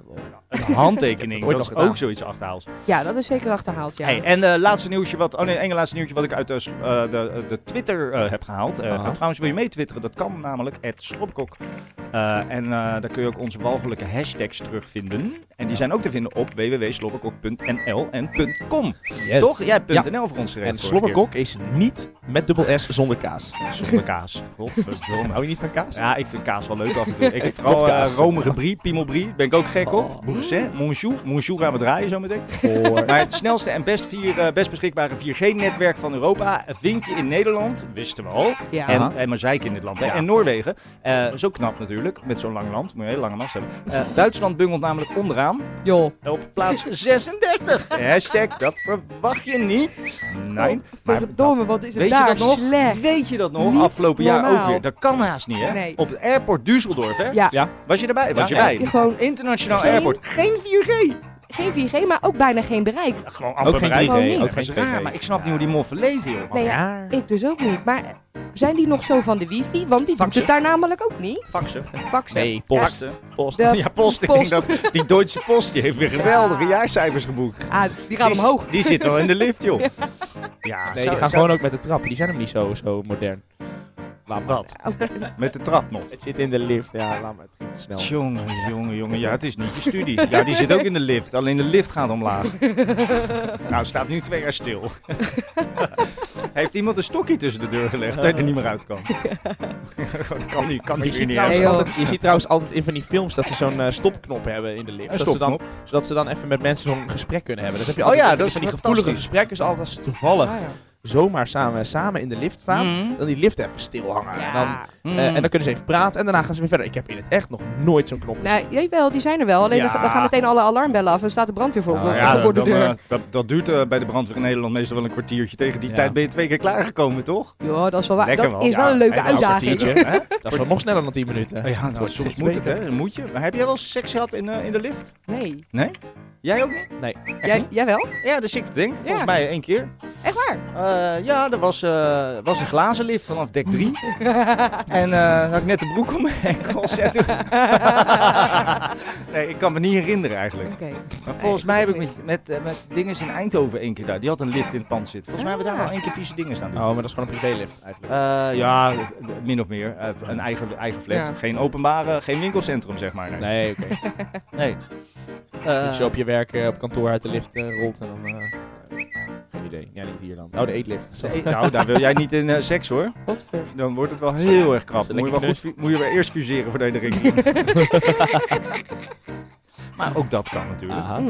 Een handtekening. Heb dat is ook zoiets achterhaals. Ja, dat is zeker achterhaald, ja. Hey, en uh, laatste nieuwtje wat, oh nee, één laatste nieuwtje wat ik uit de, eh, de, de Twitter eh, heb gehaald. Eh, trouwens, wil je mee twitteren? Dat kan namelijk, Slopkok. Eh, en eh, daar kun je ook onze walgelijke hashtags terugvinden. En die zijn ook te vinden op www.slobberkok.nl en .com. Yes. Toch? Jij hebt Ja. .nl voor ons geregeld. En slobberkok is niet met dubbel S zonder kaas. Zonder kaas. Godverdomme. Hou je niet van kaas? Ja, ik vind kaas wel leuk af en toe. Ik vind vooral uh, romige brie, piemelbrie, ben ik ook gek op. Boursin, Monchou. Monchou gaan we draaien zo meteen. Maar het snelste en best, vier, eh, best beschikbare 4G-netwerk van Europa vind je in Nederland, wisten we al. Ja. En, en Mazeik in dit land. Hè. En Noorwegen, eh, zo knap natuurlijk, met zo'n lang land. Moet je een hele lange mast hebben. Eh, Duitsland bungelt namelijk onderaan Joh. op plaats 36. Hashtag, dat verwacht je niet. Nee, maar Verdomme, wat is het Weet je daar dat nog? slecht. Weet je dat nog? Niet Afgelopen jaar ook weer. Dat kan haast niet, hè? Nee. Op het airport Düsseldorf, hè? Ja, Ja. Was je erbij? Was Ja, je ja. bij? gewoon Internationaal Geen- airport. Geen 4G. geen 4G, maar ook bijna geen bereik. Gewoon Ook geen 3G. Gewoon niet. Ook Dat geen is raar, 2G. maar ik snap niet hoe die moffen leven, joh. Nee, ja, ik dus ook niet. Maar zijn die nog zo van de wifi? Want die doet Faxen. het daar namelijk ook niet. Faxen. Faxen. Nee, post. Faxen. Post. De- Ja, post. Ik Post. denk dat die Duitse post, die heeft weer geweldige jaarcijfers geboekt. Ah, die gaan Die- omhoog. Die zit wel in de lift, joh. Ja, Nee, zou- die gaan gewoon ook met de trap. Die zijn hem niet zo, zo modern. Laat maar. Wat? Met de trap nog. Het zit in de lift. Ja, laat maar. Het snel. Jongen, jongen, jongen. Ja, het is niet je studie. Ja, die zit ook in de lift. Alleen de lift gaat omlaag. nou, staat nu twee jaar stil. Heeft iemand een stokje tussen de deur gelegd dat hij er niet meer uit kan? kan niet, kan je, niet ziet weer niet Nee, altijd, je ziet trouwens altijd in van die films dat ze zo'n eh, stopknop hebben in de lift. Ze dan, zodat ze dan even met mensen zo'n gesprek kunnen hebben. Dat heb je Oh altijd ja, met dat van is die gevoelige gesprekken. Is altijd als ze toevallig Ah, ja. Zomaar samen, samen in de lift staan. Mhm. Dan die lift even stilhangen. En, dan, Mm. eh, en dan kunnen ze even praten en daarna gaan ze weer verder. Ik heb in het echt nog nooit zo'n knop gezien. Nou, jawel, die zijn er wel. Alleen Ja. dan, gaan meteen alle alarmbellen af en staat de brandweer voor, Nou, ja, voor de dan, deur. eh, dat, dat duurt eh, bij de brandweer in Nederland meestal wel een kwartiertje. Tegen die Ja. tijd ben je twee keer klaargekomen, toch? ja, dat is wel waar. Lekker Dat wel. is wel Ja, een leuke uitdaging. Hè? Dat is wel nog sneller dan 10 minuten. Ja, nou, wordt soms moet het, hè? Moet je. Maar heb jij wel eens seks gehad in, in de lift? Nee. Nee? Jij ook niet? Nee. Jij, niet? jij wel? Ja, dat zit ik denken. Volgens Ja. mij één keer. Echt waar? Eh, ja, er was, eh, was een glazen lift vanaf dek 3. en eh had ik net de broek om mijn enkels. Nee, ik kan me niet herinneren eigenlijk. Oké. Maar volgens mij heb ik met, met, met dinges in Eindhoven één keer daar. Die had een lift in het pand zitten. Volgens mij hebben we daar Ah. al één keer vieze dingen staan doen. Oh, maar dat is gewoon een privélift eigenlijk. Eh, ja, min of meer. Een eigen, eigen flat. Ja. Geen openbare, geen winkelcentrum, zeg maar. Nee. Nee, oké. nee. Als je op je werk op kantoor uit de lift rolt en dan... geen idee. Ja, niet hier dan. Oh, de eetlift. Zo. eh, nou, daar wil jij niet in eh, seks hoor. Dan wordt het wel heel erg krap. Moet je, wel goed, moet je wel eerst fuseren voordat je erin komt. maar ook dat kan natuurlijk. Aha.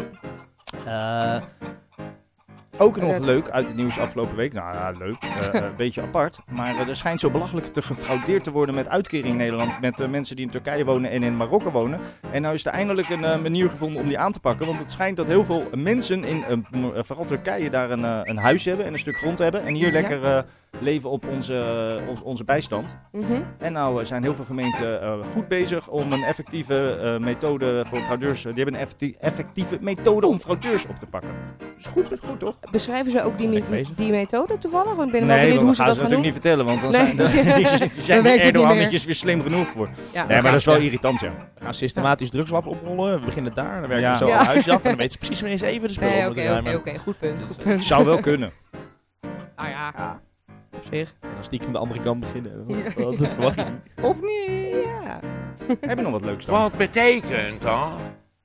Eh, ook nog leuk uit het nieuws afgelopen week. Nou ja, leuk. Eh, eh, een beetje apart. Maar eh, er schijnt zo belachelijk te gefraudeerd te worden met uitkering in Nederland. Met eh, mensen die in Turkije wonen en in Marokko wonen. En nou is er eindelijk een eh, manier gevonden om die aan te pakken. Want het schijnt dat heel veel mensen in eh, eh, vooral Turkije daar een, eh, een huis hebben en een stuk grond hebben. En hier lekker eh, leven op onze, op onze bijstand. Mhm. En nou eh, zijn heel veel gemeenten eh, goed bezig om een effectieve eh, methode voor fraudeurs. die hebben een effectie- effectieve methode om fraudeurs op te pakken. Dus goed, dat is goed toch? Beschrijven ze ook die, me- die methode toevallig? Want ik ben wel Nee, benieuwd hoe ze gaan dat ze gaan natuurlijk doen. niet vertellen, want dan Nee. zijn de, die, die zijn Erdoganetjes weer slim genoeg voor. Ja. Nee, maar dat is wel Ja. irritant, ja. We gaan systematisch drugslab oprollen. We beginnen daar. Dan werken Ja. we zo Ja. al huisje af. En dan weten ze precies wanneer ze even de spullen Nee, op oké, moeten oké, ruimen. oké. Goed punt, goed punt. Zou wel kunnen. Nou ja, Ja. Op zich. En dan stiekem de andere kant beginnen. Ja. Dat verwacht je niet. Of niet? Ja. Heb je nog wat leuks dan? Wat betekent dat?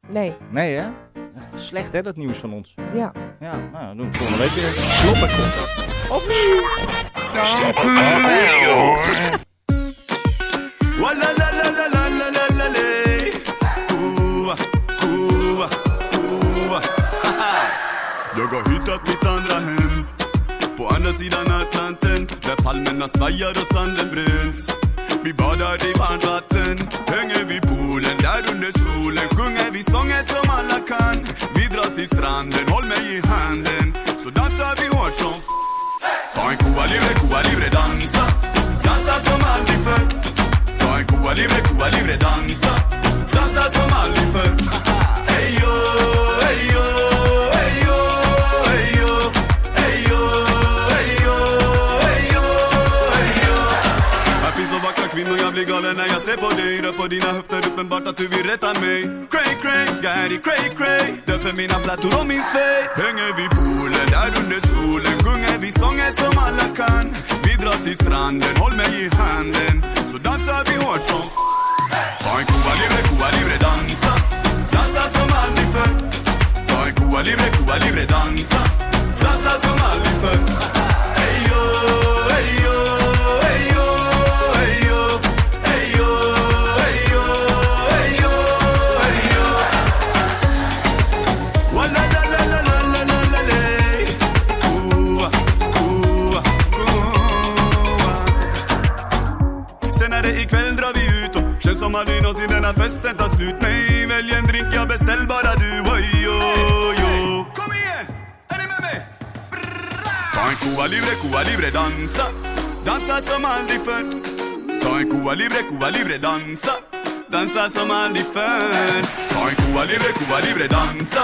Nee, Nee, hè? Echt slecht, hè, dat nieuws van ons. ja. Ja, nou, dan doen we het volgende week weer. Slopperkont. Of niet? Walla la la la la la andra På andra sidan Atlanten Där palmerna svajar och sanden bränns. Vi badar i varmt vatten Hänger vid poolen där under solen Sjunger vi sånger som alla kan. Vi drar till stranden, håll mig i handen Så dansar vi hårt som f- Ta en Cuba libre, Cuba libre, dansa. Dansa som aldrig förr. Ta en Cuba libre, Cuba libre, dansa. Dansa som aldrig förr. Kvinnor, när jag ser på dig Rör på dina höfter, uppenbart att du vill rätta mig. Cray, cray, Gary, cray, cray. Därför mina flätor och min fade Hänger vid poolen, där under solen Sjunger vi sånger som alla kan. Vi drar till stranden, håll mig i handen. Så dansar vi hårt som f- Ta en Cuba libre, Cuba libre, dansa. Dansa som aldrig förr. Ta en Cuba libre, Cuba libre, dansa. Dansa som aldrig förr. Och känns någonsin denna festen tar slut Nej, välj en drink, jag beställ bara du Oj, oj, oj Kom igen! Är ni med mig? Ta en Cuba libre, Cuba libre, dansa Dansa som aldrig förr Ta en Cuba libre, Cuba libre, dansa Dansa som aldrig förr Ta en Cuba libre, Cuba libre, dansa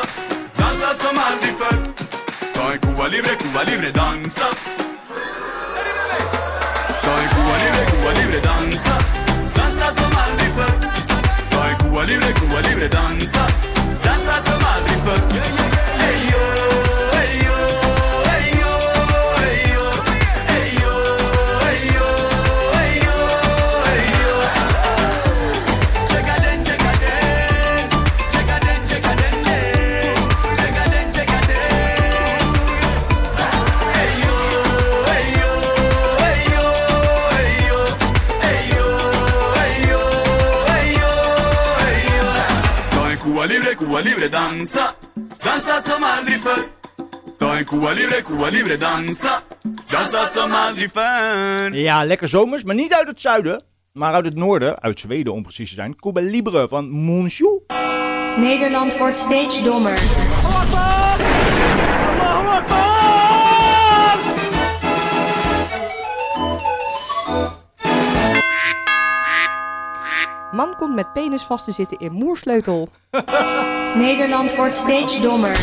Dansa som aldrig förr Ta en Cuba libre, Cuba libre, dansa Är ni med mig? Ta en Cuba libre, Cuba libre, dansa Dansa som aldrig förr Cuba libre, Cuba libre, danza Danza hasta Madrid, Cuba libre, Cuba libre, dansa Dansa som aldrig förr Ta en Cuba libre, Cuba libre, dansa Dansa som aldrig förr Ja, lekker zomers, maar niet uit het zuiden. Maar uit het noorden, uit Zweden om precies te zijn. Cuba Libre van Monsieur. Nederland wordt steeds dommer. Man komt met penis vast te zitten in moersleutel. Nederland wordt steeds dommer.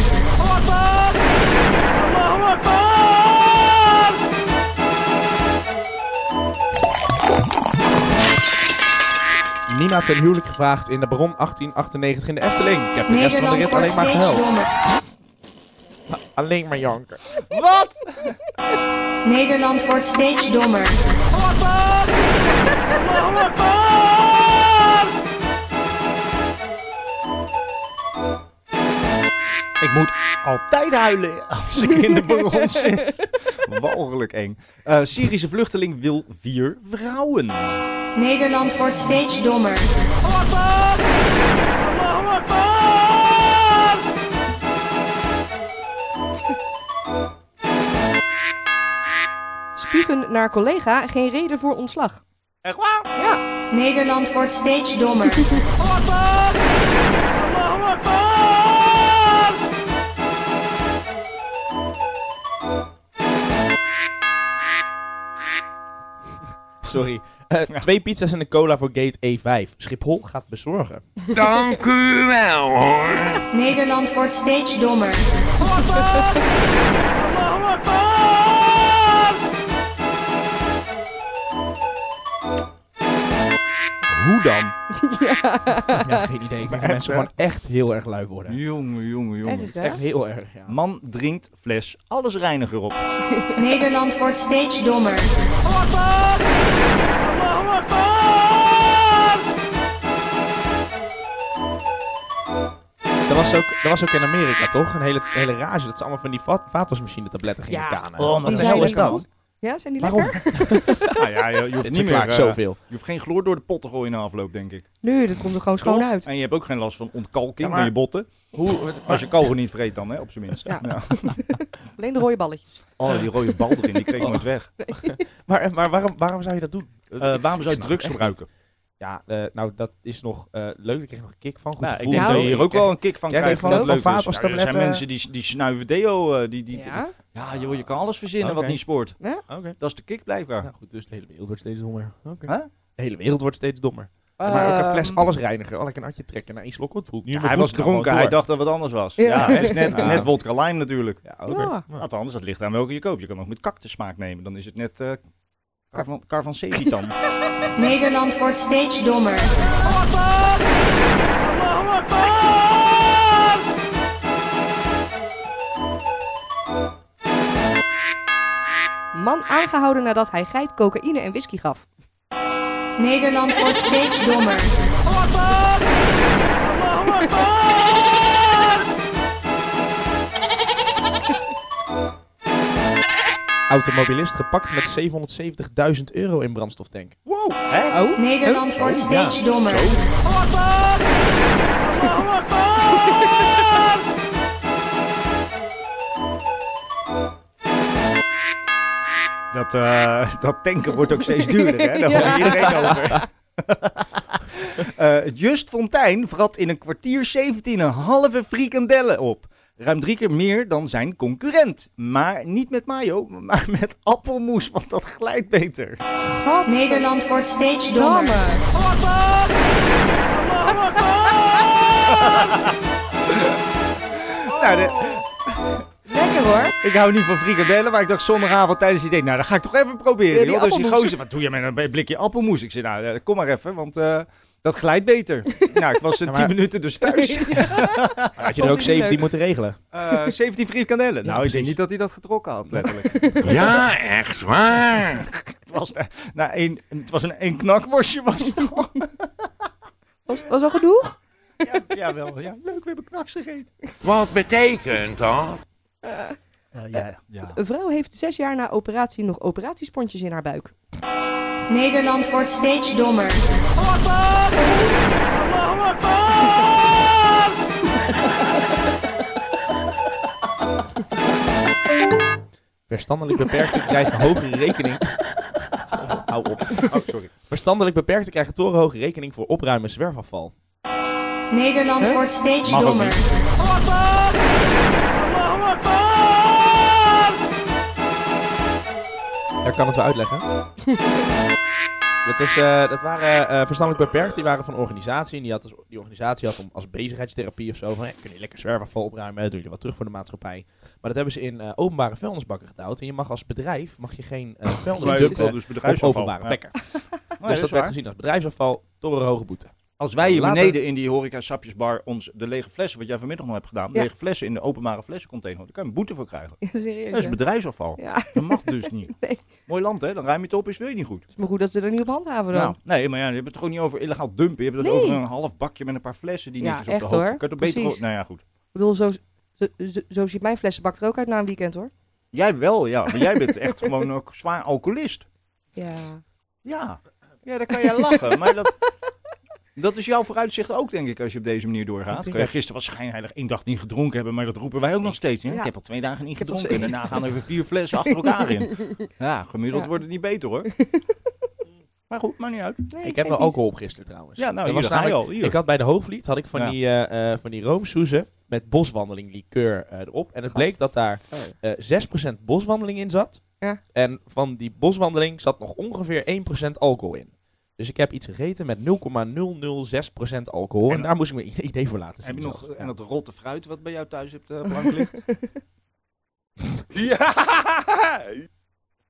Nina ten huwelijk gevraagd in de Baron 1898 in de Efteling. Ik heb de rest van de rit alleen maar gehuild. dommer. Alleen maar janken. Wat? Nederland wordt steeds dommer. Ik moet altijd huilen als ik in de baron zit. Walgelijk eng. Eh, Syrische vluchteling wil vier vrouwen. Nederland wordt steeds dommer. Spugen naar collega, geen reden voor ontslag. Echt waar? Ja. Nederland wordt steeds dommer. Sorry. Eh, Twee pizza's en een cola voor gate E5. Schiphol gaat bezorgen. Dank u wel hoor. Nederland wordt steeds dommer. Hoe dan? Ja, geen idee. Ik denk dat echt, mensen gewoon echt heel erg lui worden. Jongen, jongen, jongen. Hè? Echt heel erg, ja. Man drinkt fles allesreiniger op. Nederland wordt steeds dommer. Dat was ook, dat was ook in Amerika, toch? Een hele, hele rage. Dat ze allemaal van die va vaatwasmachine tabletten gingen Ja. kanen. Oh, maar Die zijn hel is dat? Ja, zijn die Waarom? lekker? Nou ja, je, je hoeft niet meer... eh, zoveel. je hoeft geen chloor door de pot te gooien na afloop, denk ik. Nee, dat komt er gewoon schoon uit. En je hebt ook geen last van ontkalking Ja, maar- van je botten. Hoe, Als je kogel niet vreet dan, hè, op zijn minst. Ja. Ja. Alleen de rode balletjes. Oh, die rode bal erin, die kreeg ik nooit weg. maar maar waarom, waarom zou je dat doen? Eh, waarom zou je drugs gebruiken? niet. Ja, eh, nou dat is nog eh, leuk. Ik kreeg nog een kick van. Goed Nou, ik gevoel. denk Nou, dat je hier ook wel een kick van krijgt. dat van het leuk is. vaatwastabletten- Ja, er zijn mensen die, die snuiven deo. eh, die, die, Ja? ja, joh, je kan alles verzinnen Oké. wat niet spoort. Oké. Dat is de kick blijkbaar. Nou goed, dus de hele wereld wordt steeds dommer. Huh? De hele wereld wordt steeds dommer. maar ook een fles Ehm, allesreiniger. Al een atje trekken naar één slok. Wat voelt nu ja, hij was dronken, hij dacht dat het wat anders was. Ja. Ja, het is net, Ja. net vodka lime natuurlijk. Ja, oké. Ja. Nou, Althans, dat ligt aan welke je koopt. Je kan ook met cactussmaak nemen. Dan is het net eh Carvan, Carvan Sepitan. Nederland wordt steeds dommer. Man aangehouden nadat hij geit cocaïne en whisky gaf. Nederland wordt steeds dommer. Automobilist gepakt met 770.000 euro in brandstoftank. wow, hè? Oh? Nederland wordt steeds dommer. Dat, eh, dat tanken wordt ook steeds duurder, hè? Daar hoort iedereen over. Eh, Just Fontijn vrat in een kwartier 17 een halve frikandellen op. Ruim drie keer meer dan zijn concurrent. Maar niet met mayo, maar met appelmoes, want dat glijdt beter. God. Nederland wordt steeds dommer. Nou, de- Lekker hoor. ik hou niet van frikandellen, maar ik dacht zondagavond tijdens die date, nou, dat ga ik toch even proberen. Ja, die joh. Dus die appelmoes. gozer, wat doe je met een blikje appelmoes? Ik zei, nou, eh, kom maar even, want eh, dat glijdt beter. nou, ik was Ja, 10 maar- minuten dus thuis. Had je er ook Vond ik 17 leuk. moeten regelen? Eh 17 frikandellen. Ja, nou, ik denk niet dat hij dat getrokken had, letterlijk. Ja, echt waar. het, was, eh, nou, een, het was een, een knakworstje was het al. Was, was al genoeg? ja, jawel, ja, leuk, we hebben knaks gegeten. Wat betekent dat? Ja, ja. Een vrouw heeft zes jaar na operatie nog operatiesportjes in haar buik. Nederland wordt steeds dommer. Verstandelijk beperkten krijgen hogere rekening. Hou op. Oh, sorry. Verstandelijk beperkten krijgen torenhoge rekening voor opruimen zwerfafval. Nederland Huh? wordt steeds Mag niet. Daar kan het wel uitleggen. Dat, is, eh, dat waren eh, verstandelijk beperkt. Die waren van een organisatie. En die, had die organisatie had om, als bezigheidstherapie of zo van... Hey, kun je lekker zwerfafval opruimen? Doe je wat terug voor de maatschappij? Maar dat hebben ze in eh, openbare vuilnisbakken gedouwd. En je mag als bedrijf mag je geen vuilnis dumpen dus op openbare Ja. plekken. dat dus is dat werd gezien als bedrijfsafval, torenhoge boete. Als wij hier Later- beneden in die horeca-sapjesbar ons de lege flessen, wat jij vanmiddag nog hebt gedaan, Ja. lege flessen in de openbare flessencontainer, daar kan je een boete voor krijgen. Ja, serieus. Dat is bedrijfsafval. Ja, Dat mag dus niet. Nee. Mooi land, hè? Dan ruim je het op, is je niet goed. het is maar goed dat ze er niet op handhaven dan. Nou, nee, maar ja, je hebt het gewoon niet over illegaal dumpen. Je hebt het Nee. over een half bakje met een paar flessen die Ja, netjes op echt de hoop. hoor. Kan je toch beter Nou ja, goed. Ik bedoel, zo, zo, ziet mijn flessenbak er ook uit na een weekend hoor. Jij wel, ja. Maar jij bent echt gewoon ook zwaar alcoholist. Ja. Ja. Ja, daar kan jij lachen. Maar dat, dat is jouw vooruitzicht ook, denk ik, als je op deze manier doorgaat. Je gisteren was schijnheilig één dag niet gedronken hebben, maar dat roepen wij ook nog steeds. Hè? Ja. Ik heb al twee dagen niet gedronken. En daarna gaan er weer vier flessen achter elkaar in. Ja, gemiddeld Ja. wordt het niet beter hoor. Maar goed, maakt niet uit. Nee, ik heb wel alcohol opgisterd trouwens. Ja, nou, Er hier was ga je namelijk- al. Hier. Ik had bij de Hoogvliet had ik van Ja. die, eh, eh, van die roomsoezen met boswandeling likeur eh, erop. En het bleek dat daar eh 6% boswandeling in zat. Ja. En van die boswandeling zat nog ongeveer 1% alcohol in. Dus ik heb iets gegeten met 0,006% alcohol. En, En- daar moest ik me een idee voor laten zien. Heb je nog zelfs. en dat rotte fruit wat bij jou thuis hebt uh, blank ligt? Ja!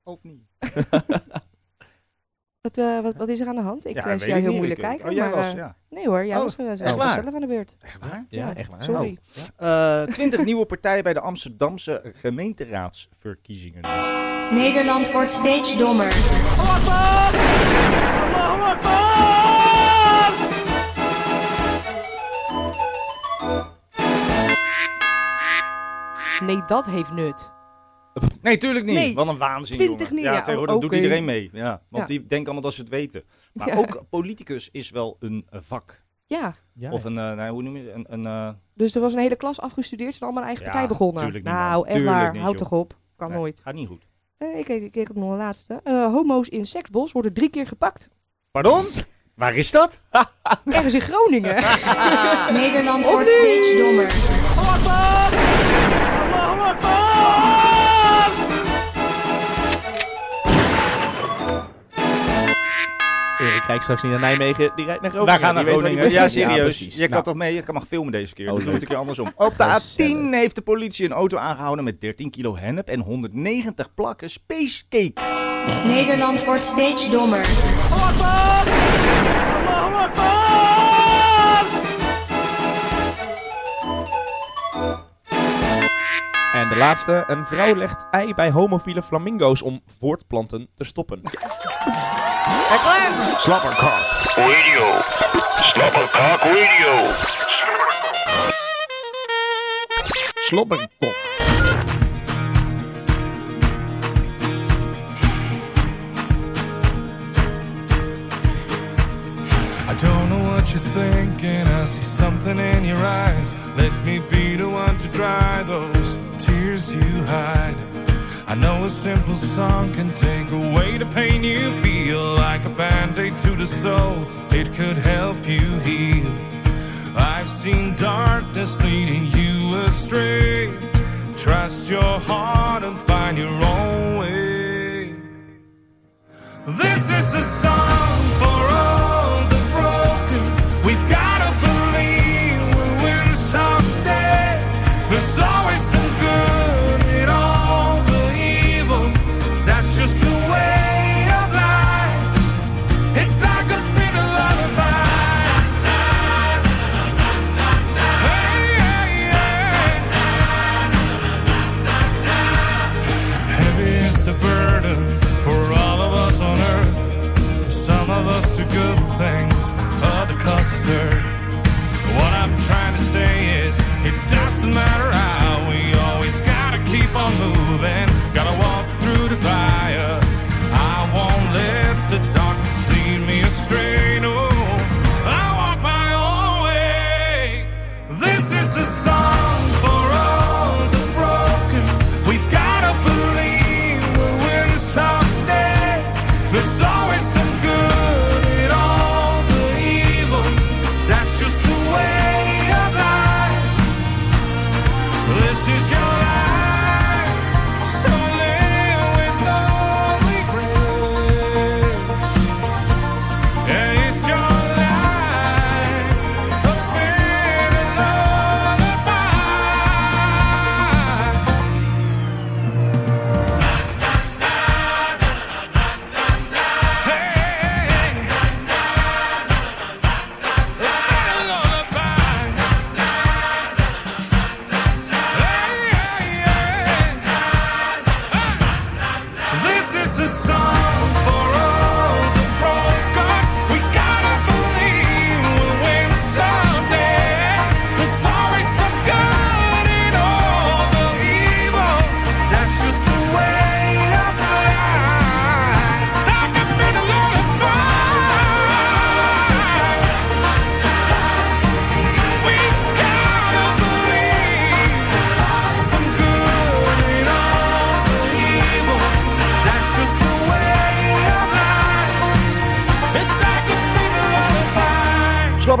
Of niet? Wat, eh, wat, wat is er aan de hand? Ik Ja, zie jou ik heel niet. moeilijk Ik- kijken. Oh, jij maar, was, eh, ja. Nee hoor, jij Oh, was, uh, echt waar? zelf aan de beurt. Echt waar? Ja, Ja, echt waar. Sorry. Eh, Twintig nieuwe partijen bij de Amsterdamse gemeenteraadsverkiezingen. Nederland wordt steeds dommer. Nee, dat heeft nut. Nee, tuurlijk niet. Nee, Wat een waanzin, 20 jongen. niet, Ja, ja, tegenwoordig doet iedereen mee. Ja, want Ja. die denken allemaal dat ze het weten. Maar Ja. ook politicus is wel een eh, vak. Ja, Ja, Of een, eh, nou, hoe noem je het? Een, een, eh, dus er was een hele klas afgestudeerd en allemaal een eigen Ja, partij begonnen. tuurlijk niet, nou, echt Tuurlijk waar. niet, Houd joh. toch op. Kan nee, nooit. Gaat niet goed. Eh, ik kijk op nog een laatste. Eh, homo's in seksbos worden drie keer gepakt. Pardon? Waar is dat? Ergens in Groningen. Nederland wordt steeds dommer. Erik kijkt straks niet naar Nijmegen, die rijdt naar Groningen. Wij gaan naar Groningen. Ja, serieus. precies. je kan Nou, toch mee? Je kan mag filmen deze keer. Oh, dat doe ik een keer andersom. Op de Gezellig. A10 heeft de politie een auto aangehouden met 13 kilo hennep en 190 plakken spacecake. Nederland wordt steeds dommer. En de laatste. Een vrouw legt ei bij homofiele flamingo's om voortplanten te stoppen. Slapperkak Radio. Slapperkak Radio. Slobberkok. I don't know what you're thinking. I see something in your eyes. Let me be the one to dry those tears you hide. I know a simple song can take away the pain you feel like a band aid to the soul. It could help you heal. I've seen darkness leading you astray. Trust your heart and find your own way. This is a song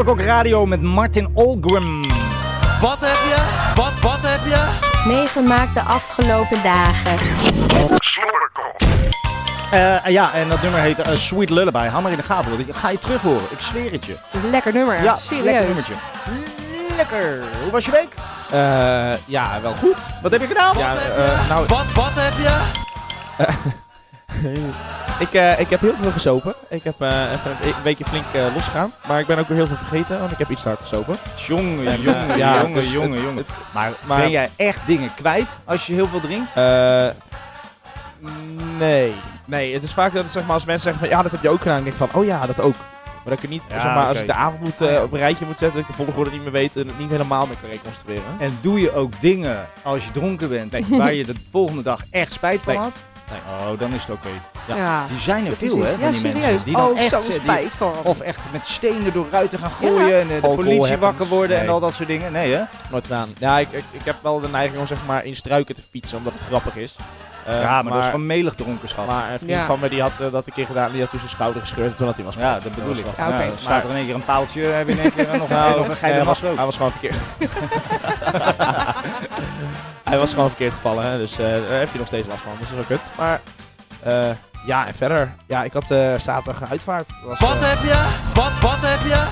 Slobberkok Radio met Martin Olgrim. Wat heb je? Wat, wat heb je? Meegemaakt de afgelopen dagen. Eh, ja, en dat nummer heet eh, Sweet Lullaby. Hou maar in de gaten. Ik ga je terug horen. Ik zweer het je. Lekker nummer. Ja, lekker serieus. nummertje. Lekker. Hoe was je week? Eh, ja, wel goed. Wat heb je gedaan? Ja, eh, nou, wat, wat heb je? ik, eh, ik heb heel veel gesopen. Ik heb eh, even een weekje flink eh, losgegaan. Maar ik ben ook weer heel veel vergeten, want ik heb iets te hard gesopen. Jongen, En, jongen, ja, jongen, dus jongen, het- jongen. het- Maar, maar- ben jij echt dingen kwijt als je heel veel drinkt? Eh, nee. Nee, het is vaak dat zeg maar, als mensen zeggen van ja, dat heb je ook gedaan. Dan denk ik van, oh ja, dat ook. Maar dat ik niet, Ja, zeg maar, als ik de avond moet, eh, op een rijtje moet zetten, dat ik de volgorde niet meer weet en het niet helemaal meer kan reconstrueren. En doe je ook dingen als je dronken bent waar je de volgende dag echt spijt van Nee. had? Oh, dan is het oké. Ja. Ja. Die zijn er veel, hè, van Ja, die serieus. mensen. Die dan oh, echt die- spijt voor. Of echt met stenen door ruiten gaan gooien en eh, de Alcohol politie happens. wakker worden en al dat soort dingen. Nee, hè? Nooit gedaan. Ja, ik, ik, ik heb wel de neiging om zeg maar in struiken te fietsen, omdat het grappig is. Eh, ja, maar, dat is gewoon melig dronkenschap. Maar een vriend Ja. van me die had eh, dat een keer gedaan, die had toen zijn schouder gescheurd en toen had hij was ja, dat bedoel ik. wel- Ja, staat er in één keer een paaltje, heb je in één keer nog, Nou, nog een geile hij, was, was ook. hij was gewoon verkeerd. hij was gewoon verkeerd gevallen, hè, dus eh, daar heeft hij nog steeds last van. Dus dat is ook kut. Maar eh, ja, en verder. Ja, ik had eh, zaterdag een uitvaart. Was, wat heb je? Wat, wat heb je?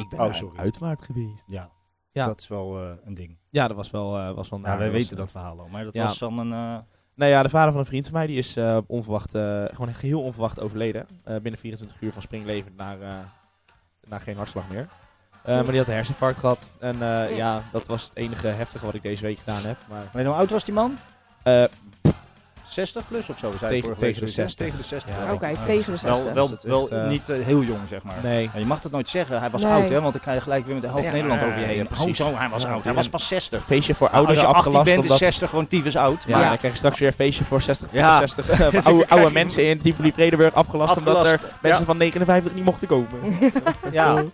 Ik ben Oh, een sorry. uitvaart geweest. Ja, Ja. dat is wel eh, een ding. Ja, dat was wel, eh, was wel Ja, wij weten eh, dat verhaal al, maar dat ja. was dan een... eh, Nou ja, de vader van een vriend van mij die is eh, onverwacht, eh, gewoon geheel onverwacht overleden. Eh, binnen 24 uur van springlevend naar, eh, naar geen hartslag meer. Eh, maar die had een herseninfarct gehad. En eh, ja, dat was het enige heftige wat ik deze week gedaan heb. Maar Weet je hoe oud was die man? Eh, 60 plus of zo? Zei Tegen- vorige week tegen de zoiets, hè? 60. Tegen de 60. Ja, Oké, Ja. tegen de 60. Wel, wel, het wel echt, eh, niet eh, heel jong, zeg maar. nee. Ja, je mag dat nooit zeggen. Hij was Nee. oud, hè? Want dan krijg je gelijk weer met de helft Ja. Nederland over je heen. ja, oh, precies. zo, hij was Ja, oud. Hij was pas 60. Feestje voor Nou, als je 18 afgelast. bent, is omdat- 60 gewoon tyfus oud. Ja, Maar dan krijg je straks weer een feestje voor 60, Ja. 60 Dus oude, oude mensen in Tivoli Vredenburg afgelast, omdat Afgelast, er mensen ja. van 59 niet mochten komen. ja.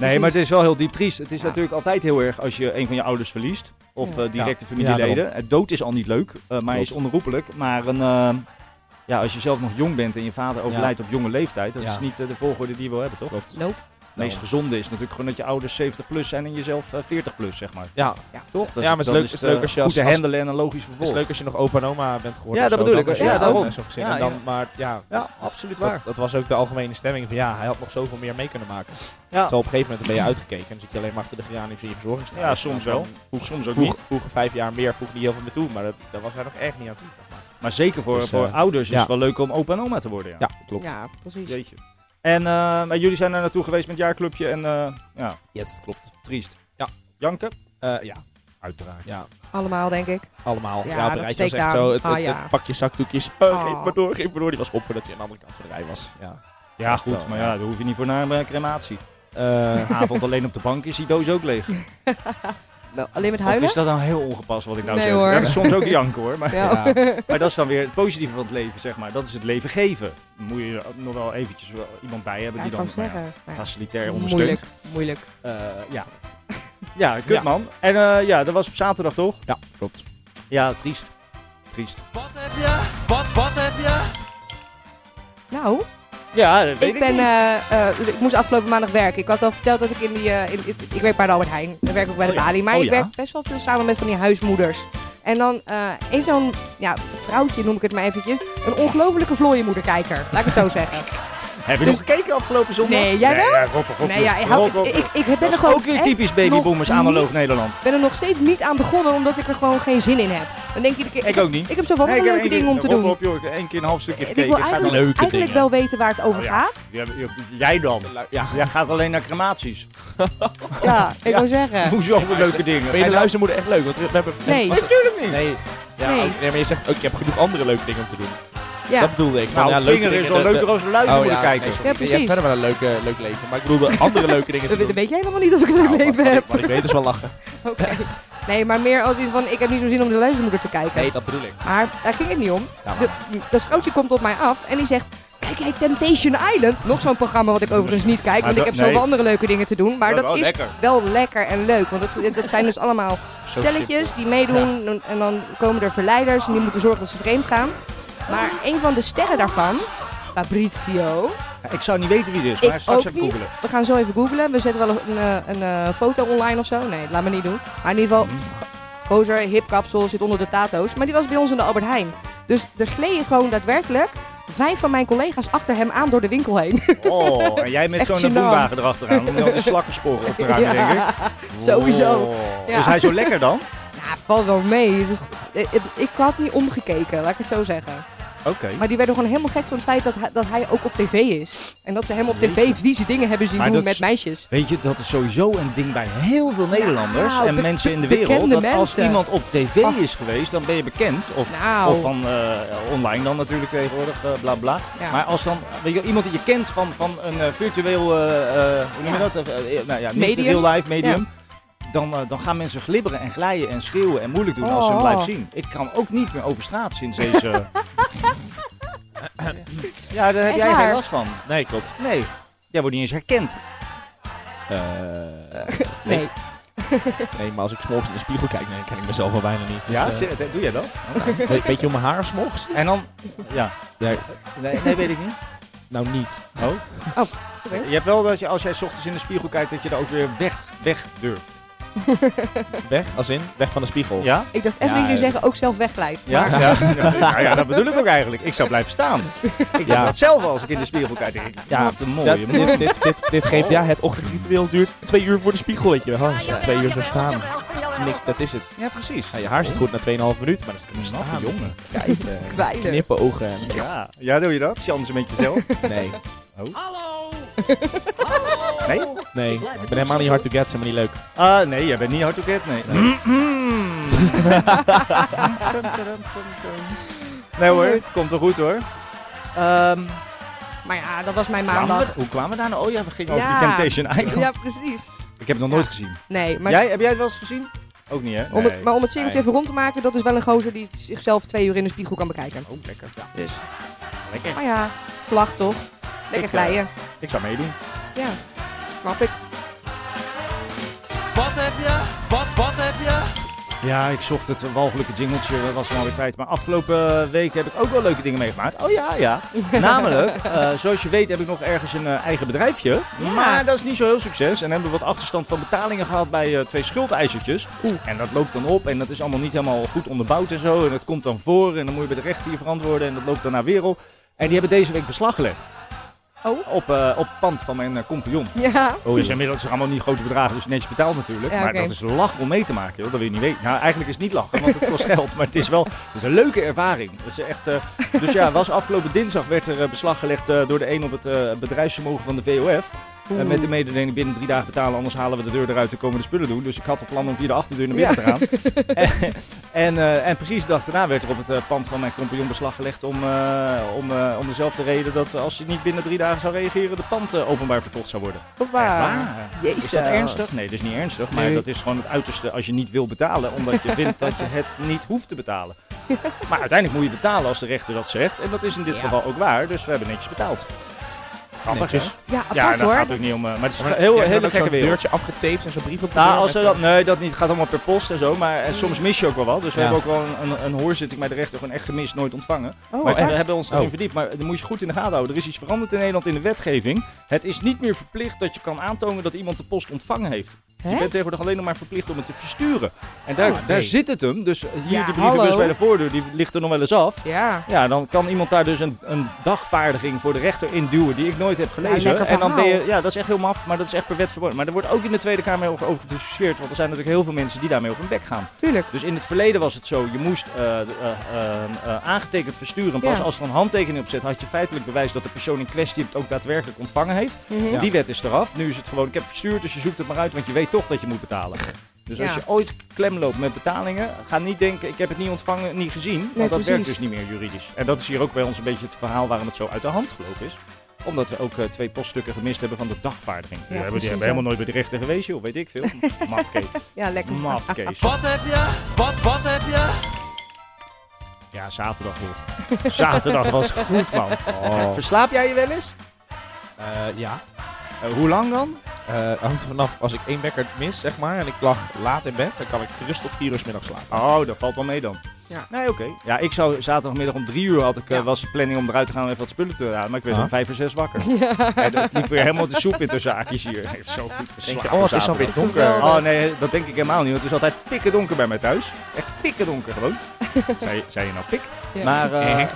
Nee, maar het is wel heel diep triest. Het is Ja. natuurlijk altijd heel erg als je een van je ouders verliest. Of Ja. eh, directe Ja. familieleden. Ja, het dood is al niet leuk, eh, maar Klopt. is onherroepelijk. Maar een, eh, ja, als je zelf nog jong bent en je vader overlijdt op jonge leeftijd, dat Ja. is niet de volgorde die je wil hebben, toch? Klopt. Nope. Het meest gezonde is natuurlijk gewoon dat je ouders 70 plus zijn en jezelf eh, 40 plus, zeg maar. Ja, Toch? Ja, maar het is leuk- het, het is leuk eh, als je goed te handelen en een logisch Het vervolg. is leuk als je nog opa en oma bent geworden. Ja, dat zo, bedoel dan ik. Ja, het daarom. Ja, dan. Maar ja, Ja, dat- absoluut dat, waar. dat was ook de algemene stemming van ja, hij had nog zoveel meer mee kunnen maken. Ja. Terwijl op een gegeven moment ben je uitgekeken en dan zit je alleen maar achter de geranium in je verzorgingstehuis. Ja, soms wel. Vroeg, Soms ook vroeg, niet. Vroeger vijf jaar meer voeg niet heel veel meer toe, maar dat, daar was hij nog echt niet aan toe. zeg maar. Maar zeker voor, Dus, voor eh, ouders is het wel leuk om opa en oma te worden. Ja, Ja, klopt. Ja, precies. Jeetje. En eh, jullie zijn er naartoe geweest met het jaarclubje en eh, ja, Yes, klopt. triest. Ja. Janken? Eh, ja, Uiteraard. ja, Allemaal, denk ik. allemaal. Ja, Ja, op dat een rijtje was steekt echt aan. zo, het, het, Ah, ja. het pakje zakdoekjes. Eh, Ah. Geef maar door, geef maar door. Die was op voordat hij aan de andere kant van de rij was. Ja. Ja, goed, wel, maar ja. daar hoef je niet voor naar een crematie. Eh, Avond alleen op de bank is die doos ook leeg. Wel, alleen met Of huilen? is dat dan heel ongepast wat ik nou Nee, zeg? hoor. Ja, dat is soms ook janken hoor. Maar, Ja. ja. maar dat is dan weer het positieve van het leven, zeg maar. Dat is het leven geven. Dan moet je er nog wel eventjes wel iemand bij hebben Ja, die dan nou zeggen. Facilitair ondersteunt. Moeilijk, moeilijk. Eh, ja. Ja, kut Ja. man. En eh, ja, dat was op zaterdag toch? ja, klopt. Ja, triest. Triest. Wat heb je? Wat, wat heb je? Nou, Ja, dat weet ik ik, ben, niet. eh, eh, ik moest afgelopen maandag werken. Ik had al verteld dat ik in die, eh, in, in- ik werk bij de Albert Heijn. Ik werk ook bij de Oh. Bali. Maar Oh ik werk best wel veel samen met van die huismoeders. En dan één zo'n ja, vrouwtje, noem ik het maar eventjes. Een ongelofelijke vlooienmoederkijker. Laat ik het zo zeggen. Heb je dus- nog gekeken afgelopen zondag? Nee, jij wel? ja, rot, rot, Nee, ja, ik, ik, ik, ik ben er gewoon ook weer typisch babyboomers nog analoog niet- Nederland. ben er nog steeds niet aan begonnen, omdat ik er gewoon geen zin in heb. Dan denk je, ik, Ik ook niet. ik heb zoveel Nee, ik leuke dingen om te doen. op, joh. Ik heb één keer een half stukje En ik gekeken. wil eigenlijk, leuke eigenlijk dingen. wel weten waar het over Oh ja. gaat. Jij dan? Ja. Jij gaat alleen naar crematies. Ja, ik Ja. wil zeggen. Hoezo voor leuke dingen? Vind je de luistermoeder echt leuk? Want we hebben... Nee. Natuurlijk niet. Nee. Ja, Nee. ook- nee, maar je zegt ook, ik heb genoeg andere leuke dingen om te doen. Ja, Dat bedoelde ik. Van, Nou, ja, leuke vinger is wel leuker als een luistermoeder Oh, ja, kijken. nee. Ja, Je hebt precies. verder wel een leuk, eh, leuk leven. Maar ik bedoelde andere leuke dingen te doen. dat weet jij helemaal niet of ik een leuk Nou, leven wat- heb. Wat ik weet is wel lachen. Oké. Nee, maar meer als in van, ik heb niet zo zin om de luistermoeder te kijken. Nee, dat bedoel ik. Maar daar ging het niet om. Ja, De, dat vrouwtje komt op mij af en die zegt... Kijk jij Temptation Island? Nog zo'n programma wat ik overigens niet kijk, want ik heb nee. zoveel andere leuke dingen te doen. Maar Dat dat wel is lekker. wel lekker en leuk. Want dat, dat zijn dus allemaal Zo stelletjes simpel. die meedoen en dan komen er verleiders en die moeten zorgen dat ze vreemd gaan. Maar een van de sterren daarvan, Fabrizio, ik zou niet weten wie dit is, maar Ik straks even niet. googlen. We gaan zo even googlen. We zetten wel een, eh, een eh, foto online of zo. Nee, laat me niet doen. Maar in ieder geval, Mm. gozer, hip kapsel, zit onder de tato's. Maar die was bij ons in de Albert Heijn. Dus er gleden gewoon daadwerkelijk vijf van mijn collega's achter hem aan door de winkel heen. Oh, en jij met zo'n gênant. boomwagen erachteraan om al die slakkensporen op te ruimen, Ja, denk ik. Sowieso. Ja. Is hij zo lekker dan? Ja, valt wel mee. Ik- had niet omgekeken, laat ik het zo zeggen. Oké. Maar die werden gewoon helemaal gek van het feit dat hij, dat hij ook op tv is. En dat ze hem op tv vieze dingen hebben zien Maar doen met is- meisjes. Weet je, dat is sowieso een ding bij heel veel Nederlanders Nou, en be- mensen in de wereld. Dat als iemand op tv is geweest, dan ben je bekend. Of, Nou. of van eh, online dan natuurlijk tegenwoordig, eh, bla bla. Ja. Maar als dan, weet je, iemand die je kent van, van een eh, virtueel, hoe noem je Ja. dat? Nou ja, niet Medium. real life medium. Dan, eh, dan gaan mensen glibberen en glijden en schreeuwen en moeilijk doen als ze hem Oh. live zien. Ik kan ook niet meer over straat sinds deze... ja, daar heb jij geen last van. Nee, klopt. Nee, jij wordt niet eens herkend. Eh, Nee. nee, maar als ik s'morgens in de spiegel kijk, dan ken ik mezelf al bijna niet. Dus, Ja, eh, zie- doe jij dat? weet, weet je hoe mijn haar s'morgens? En dan, ja. Ja, Nee, nee, weet ik niet. nou niet. Oh. oké. Je hebt wel dat je als jij 's ochtends in de spiegel kijkt, dat je er ook weer weg, weg durft. Weg, als in, weg van de spiegel. Ja? Ik dacht even Ja, jullie ja. zeggen ook zelf wegleidt. Ja? Maar- Ja. ja, ja, dat bedoel ik ook eigenlijk. Ik zou blijven staan. Ik doe Ja. dat zelf als ik in de spiegel kijk. denk ik, Ja, wat een mooie man. dit, dit, dit, dit geeft, ja, het ochtendritueel duurt twee uur voor de spiegel, weet je wel. Twee uur zo staan. Niks, dat is het. Ja, precies. Ja, je haar zit goed na 2,5 minuten, maar dat is Knappe staan. jongen. Kijken, Kwijlen. knippen ogen. en- Ja. ja, doe je dat? Chance met jezelf? Nee, Nee? nee. Ik ben helemaal niet hard to get, is helemaal niet leuk. Ah, nee, jij bent niet hard to get, nee. nee hoor, komt wel goed hoor. Ehm, Maar ja, dat was mijn maandag. we- hoe kwamen we daar nou? Oh ja, we gingen over Ja. die Temptation Island. Ja, precies. Ik heb het nog nooit gezien. Nee, maar, Jij, heb jij het wel eens gezien? Ook niet hè? om, Nee. het, maar om het Nee. even rond te maken, dat is wel een gozer die zichzelf twee uur in de spiegel kan bekijken. Oh, lekker. Dus, Lekker. maar ja, vlag toch? Lekker Ik, eh. Ik zou meedoen. Ja, snap ik. Wat heb je? Wat, wat heb je? Ja, ik zocht het walgelijke jingeltje, dat was hem alweer kwijt. Maar afgelopen week heb ik ook wel leuke dingen meegemaakt. Oh ja, ja. Namelijk, eh, zoals je weet heb ik nog ergens een eh, eigen bedrijfje. Maar dat is niet zo heel succes. En hebben we wat achterstand van betalingen gehad bij eh, twee schuldeisertjes. En dat loopt dan op en dat is allemaal niet helemaal goed onderbouwd en zo. En dat komt dan voor en dan moet je bij de rechter hier verantwoorden. En dat loopt dan naar wereld. En die hebben deze week beslag gelegd. Oh. Op, eh, op pand van mijn eh, compagnon. Ja. Oh, dus inmiddels zijn allemaal niet grote bedragen, dus netjes betaald natuurlijk. Ja, maar dat is lach om mee te maken, joh. dat wil je niet weten. Nou, eigenlijk is het niet lachen, want het kost geld. Maar het is wel het is een leuke ervaring. Dat is echt, eh, dus ja, was afgelopen dinsdag werd er beslag gelegd door de een op het bedrijfsvermogen van de VOF. Eh, met de mededeling binnen drie dagen betalen, anders halen we de deur eruit en komen de spullen doen. Dus ik had het plan om via de achterdeur naar binnen Ja. te gaan. en, en, eh, en precies de dag daarna werd er op het eh, pand van mijn compagnon beslag gelegd om, om, om dezelfde reden dat als je niet binnen drie dagen zou reageren, de pand openbaar verkocht zou worden. Waar? Jezus. Is dat ernstig? Nee, dat is niet ernstig. Maar Nee. dat is gewoon het uiterste als je niet wil betalen. Omdat je vindt dat je het niet hoeft te betalen. Maar uiteindelijk moet je betalen als de rechter dat zegt. En dat is in dit Ja. geval ook waar. Dus we hebben netjes betaald. Grappig, hè? Netjes. Ja, apart Ja, dat hoor. gaat ook niet om... eh, maar het is Maar een heel, hebt hele gekke wereld. deurtje afgetaped en zo'n brief op de Nou, als ze dat, nee, dat niet. Het gaat allemaal per post en zo. Maar eh, soms mis je ook wel wat. Dus we Ja. hebben ook wel een, een, een hoorzitting bij de rechter gewoon echt gemist, nooit ontvangen. Oh, maar echt? we hebben ons erin Oh. verdiept. Maar dan moet je goed in de gaten houden. Er is iets veranderd in Nederland in de wetgeving. Het is niet meer verplicht dat je kan aantonen dat iemand de post ontvangen heeft. Je bent tegenwoordig alleen nog maar verplicht om het te versturen. En daar, Oh, daar zit het hem. Dus hier Ja, die brievenbus hallo. bij de voordeur, die ligt er nog wel eens af. Ja. Ja, dan kan iemand daar dus een, een dagvaardiging voor de rechter induwen die ik nooit heb gelezen. en dan ben je, ja, dat is echt heel maf, maar dat is echt per wet verboden. Maar er wordt ook in de Tweede Kamer over, over gediscussieerd, want er zijn natuurlijk heel veel mensen die daarmee op hun bek gaan. Tuurlijk. Dus in het verleden was het zo, je moest eh, eh, eh, eh, aangetekend versturen. Pas Ja. als er een handtekening op zit, had je feitelijk bewijs dat de persoon in kwestie het ook daadwerkelijk ontvangen heeft. Mhm. Die wet is eraf. Nu is het gewoon, ik heb verstuurd, dus je zoekt het maar uit, want je weet toch dat je moet betalen. Dus als je ooit klem loopt met betalingen, ga niet denken, ik heb het niet ontvangen, niet gezien. Want Nee, dat werkt dus niet meer juridisch. En dat is hier ook bij ons een beetje het verhaal waarom het zo uit de hand gelopen is. Omdat we ook eh, twee poststukken gemist hebben van de dagvaarding. die hebben, die hebben helemaal nooit bij de rechter geweest, joh, weet ik veel. Mafkees. Ja, lekker. Mafkees. Wat heb je? Wat, wat heb je? Ja, zaterdag weer. Zaterdag was goed, man. Oh. Verslaap jij je wel eens? Eh, ja. Eh, hoe lang dan? Eh, hangt er vanaf, als ik één wekker mis, zeg maar, en ik lag laat in bed, dan kan ik gerust tot vier uur 's middags slapen. Oh, dat valt wel mee dan. Nee, oké. Ja, ik zou zaterdagmiddag om drie uur had ik, eh, Ja. was de planning om eruit te gaan en even wat spullen te halen. Maar ik werd Ah. om vijf uur zes wakker. Ja. En dat liep weer helemaal de soep in tussen zaakjes hier. Heeft zo goed geslapen. je, oh, het is alweer donker. Oh nee, dat denk ik helemaal niet. Want het is altijd pikken donker bij mij thuis. Echt pikken donker gewoon. zei, zei je nou pik? Ja. Maar, huh?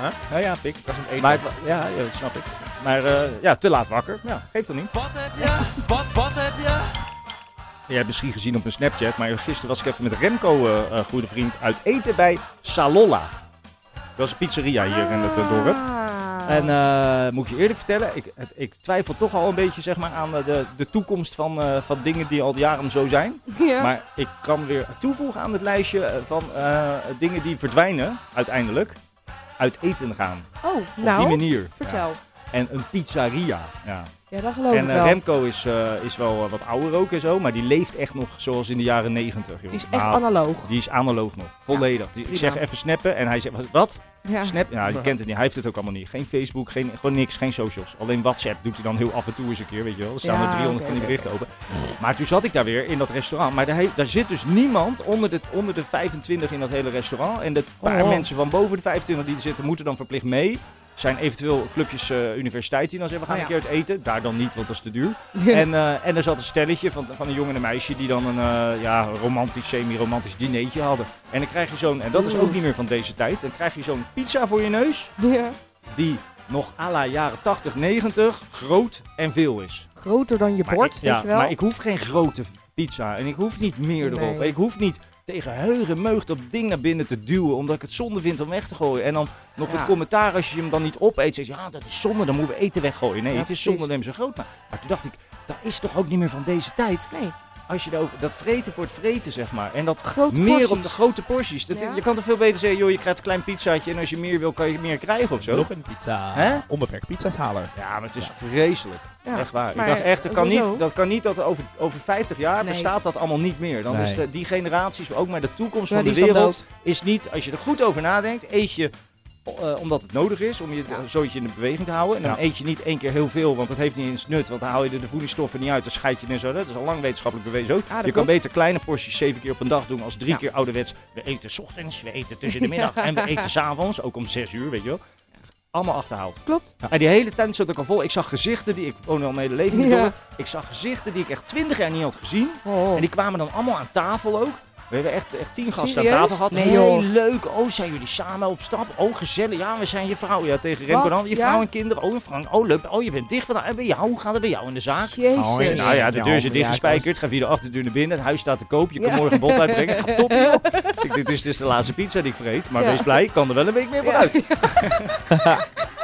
Huh? Ja, ja, pik. Dat is een eten. Maar, ja, ja, dat snap ik. Maar eh, ja, te laat wakker. Ja, geeft wel niet. Wat heb je? Wat, wat heb je? Je hebt misschien gezien op mijn Snapchat, maar gisteren was ik even met Remco, eh eh, goede vriend, uit eten bij Salolla. Dat is een pizzeria hier in het dorp. Ah. En eh, moet ik je eerlijk vertellen, ik, het, ik twijfel toch al een beetje zeg maar, aan de, de toekomst van, eh, van dingen die al jaren zo zijn. ja. Maar ik kan weer toevoegen aan het lijstje van eh, dingen die verdwijnen uiteindelijk. Uit eten gaan. oh, Op die nou, manier. vertel. Ja. En een pizzeria. Ja. Ja, dat geloof En ik eh, wel. Remco is, eh, is wel eh, wat ouder ook en zo, maar die leeft echt nog zoals in de jaren negentig. Die is echt analoog. Die is analoog nog, volledig. Die, ik zeg even snappen en hij zegt, wat-? Ja. Snap? Nou, die kent het niet. Hij heeft het ook allemaal niet. Geen Facebook, geen, gewoon niks, geen socials. Alleen WhatsApp doet hij dan heel af en toe eens een keer, weet je wel. Er staan Ja, er 300 oké, van die berichten open. Maar toen zat ik daar weer in dat restaurant. Maar daar, he- daar zit dus niemand onder de, onder de 25 in dat hele restaurant. En de paar Oh. mensen van boven de 25 die er zitten, moeten dan verplicht mee. Zijn eventueel clubjes eh, universiteit die dan zeggen, we gaan Oh, een keer uit eten. Daar dan niet, want dat is te duur. En, eh, en er zat een stelletje van, van een jongen en een meisje die dan een eh, ja, romantisch, semi-romantisch dinertje hadden. En dan krijg je zo'n, en dat is ook niet meer van deze tijd, dan krijg je zo'n pizza voor je neus Ja. die nog à la jaren 80, 90 groot en veel is. Groter dan je Maar bord, ik, weet ja, je wel. maar ik hoef geen grote pizza en ik hoef niet meer erop. Nee. Ik hoef niet tegen heug en meug dat ding naar binnen te duwen, omdat ik het zonde vind om weg te gooien. En dan nog Ja. het commentaar als je hem dan niet opeet, zeg je, ja dat is zonde, dan moeten we eten weggooien. Nee, Ja, het is zonde hem zo groot maakt. Maar toen dacht ik, dat is toch ook niet meer van deze tijd? Nee, Als je erover, dat vreten voor het vreten, zeg maar. En dat grote meer porties. op de grote porties. Dat, Ja. Je kan toch veel beter zeggen, joh, je krijgt een klein pizzaatje en als je meer wil, kan je meer krijgen of zo. Nog een pizza. Hè? Onbeperkt pizza's halen. Ja, maar het is vreselijk. Ja, Echt waar. maar ik dacht echt, dat kan, niet, dat kan niet dat over, over 50 jaar Nee. bestaat dat allemaal niet meer. Dan is de, die generaties, ook maar de toekomst Ja, van de wereld, is niet, als je er goed over nadenkt, eet je eh, omdat het nodig is om je Ja. zootje in de beweging te houden. En dan Ja. eet je niet één keer heel veel, want dat heeft niet eens nut. Want dan haal je er de voedingsstoffen niet uit, dan scheid je en zo. Dat is al lang wetenschappelijk bewezen ook. Je kan beter kleine porties zeven keer op een dag doen als drie Ja. keer ouderwets. We eten 's ochtends, we eten tussen de middag en we eten s'avonds, ook om zes uur, weet je wel. Allemaal achterhaald. Klopt. En die hele tent zat ik al vol. Ik zag gezichten die ik woon al mijn hele leven niet Ja. door. Ik zag gezichten die ik echt twintig jaar niet had gezien. Oh. En die kwamen dan allemaal aan tafel ook. We hebben echt, echt tien gasten Serieus? aan tafel gehad. Nee, Heel leuk. Oh, zijn jullie samen op stap? Oh, gezellig. Ja, we zijn je vrouw. Ja, tegen Remco dan. Je Ja? vrouw en kinderen. Oh, Frank. Oh, leuk. Oh, je bent dicht vandaan. En bij jou? Hoe gaat het bij jou in de zaak? Jezus. Oh, nou ja, de deur is ja, dichtgespijkerd. Ga via de achterdeur naar binnen. Het huis staat te koop. Je kan Ja. morgen een bod uitbrengen. Ga top, joh. Dus ik, dit is, dit is de laatste pizza die ik vreet. Maar Ja. wees blij, ik kan er wel een week meer Ja. vooruit.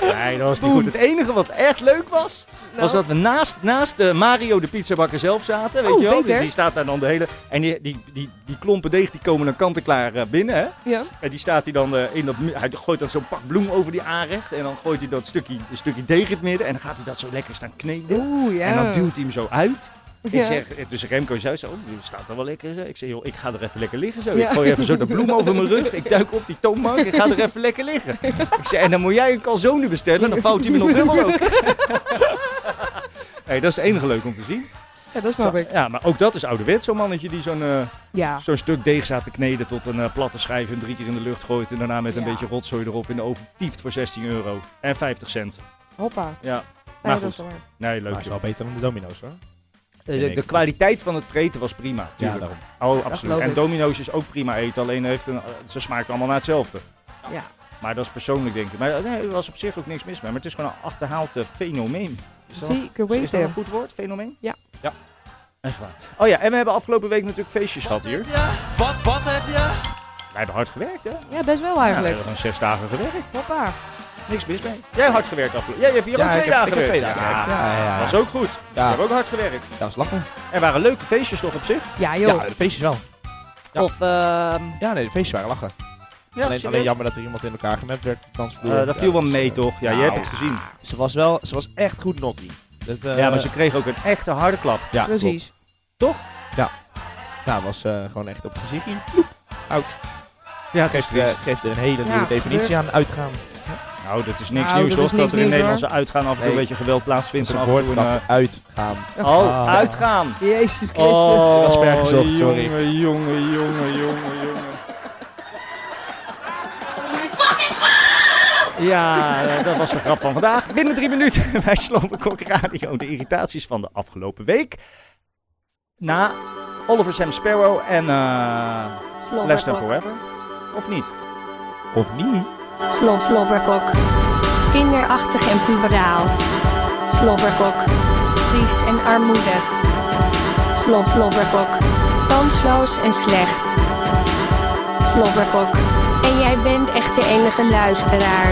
Nee, dat was niet goed. Het enige wat echt leuk was, Nou, was dat we naast, naast de Mario de pizzabakker zelf zaten. Weet Oh, je wel? Dus die staat daar dan de hele... En die, die, die, die klompen deeg die komen dan kant-en-klaar eh, binnen. Hè? Ja. En die staat hij dan eh, in dat... Hij gooit dan zo'n pak bloem over die aanrecht. En dan gooit hij dat stukje, een stukje deeg in het midden. En dan gaat hij dat zo lekker staan kneden. Oeh, ja. En dan duwt hij hem zo uit. Ik zeg, dus Remco zei zo, die staat er wel lekker. Ik zeg, joh, ik ga er even lekker liggen zo. Ja. Ik gooi even zo de bloem over mijn rug. Ik duik op die toonbank. Ik ga er even lekker liggen. Ik zeg, en dan moet jij een calzone bestellen. Dan vouwt hij me nog dubbel ook. hey, dat is het enige leuk om te zien. Ja, dat snap ik. Ja, maar ook dat is ouderwets. Zo'n mannetje die zo'n eh, Ja. zo'n stuk deeg staat te kneden tot een eh, platte schijf en drie keer in de lucht gooit. En daarna met een Ja. beetje rotzooi erop in de oven tieft voor 16 euro. En 50 cent. Hoppa. Ja, Nee, maar dat goed. is wel waar. Nee, Maar leuk is joh. wel beter dan de Domino's hoor. De, de, kwaliteit van het vreten was prima. Ja, daarom. Oh, absoluut. En. Domino's is ook prima eten, alleen heeft een, ze smaken allemaal naar hetzelfde. Ja. Maar dat is persoonlijk denk ik. Maar nee, er was op zich ook niks mis mee. Maar het is gewoon een achterhaald eh, fenomeen. Is dat, Zeker is dat weten. een goed woord, fenomeen? Ja. Ja. Echt waar. Oh ja, en we hebben afgelopen week natuurlijk feestjes gehad hier. Wat, wat heb je? Wij hebben hard gewerkt, hè? Ja, best wel Ja, we eigenlijk. hebben gewoon zes dagen gewerkt. Hoppa. Niks mis mee. Jij hebt hard gewerkt afgelopen. Jij hebt hier Ja, ook twee ik heb- dagen twee gewerkt. dagen gewerkt. Ja, ja, ja. Dat was ook goed. Ja. We hebben ook hard gewerkt. Dat was lachen. Er waren leuke feestjes toch op zich? Ja, joh. Ja, de feestjes wel. Ja. Of, ehm Ja, nee, de feestjes waren lachen. ja, alleen, alleen jammer dat er iemand in elkaar gemapt werd. Eh, dat viel wel mee toch? Ja, jij nou, hebt het gezien. Ze was wel, ze was echt goed nokkie. Dat, eh, Ja, maar ze kreeg ook een echte harde klap. ja, Precies. klopt. Ja, was eh, gewoon echt op het gezichtje. Oud. Ja, het is Geeft, triest. geeft er een hele Ja, nieuwe definitie aan uitgaan. Nou, dat is niks Nou, nieuws dat toch? Dat er in Nederlandse hoor. uitgaan af en toe Nee. een beetje geweld plaatsvindt. Het En is af een en toe een, woordgrap. Uitgaan. eh, Oh, Ah. uitgaan. Jezus Christus. Oh, was ver gezocht, sorry. Jongen, jongen, jongen, jongen, jongen. Ja, eh, dat was de grap van vandaag. Binnen drie minuten bij Slobberkok Radio. De irritaties van de afgelopen week. Na Oliver Sam Sparrow en eh Less Than Forever. Of niet? Of niet? Slob, slobberkok. Kinderachtig en puberaal. Slobberkok. Triest en armoedig. Slob, slobberkok. Kansloos en slecht. Slobberkok. En jij bent echt de enige luisteraar.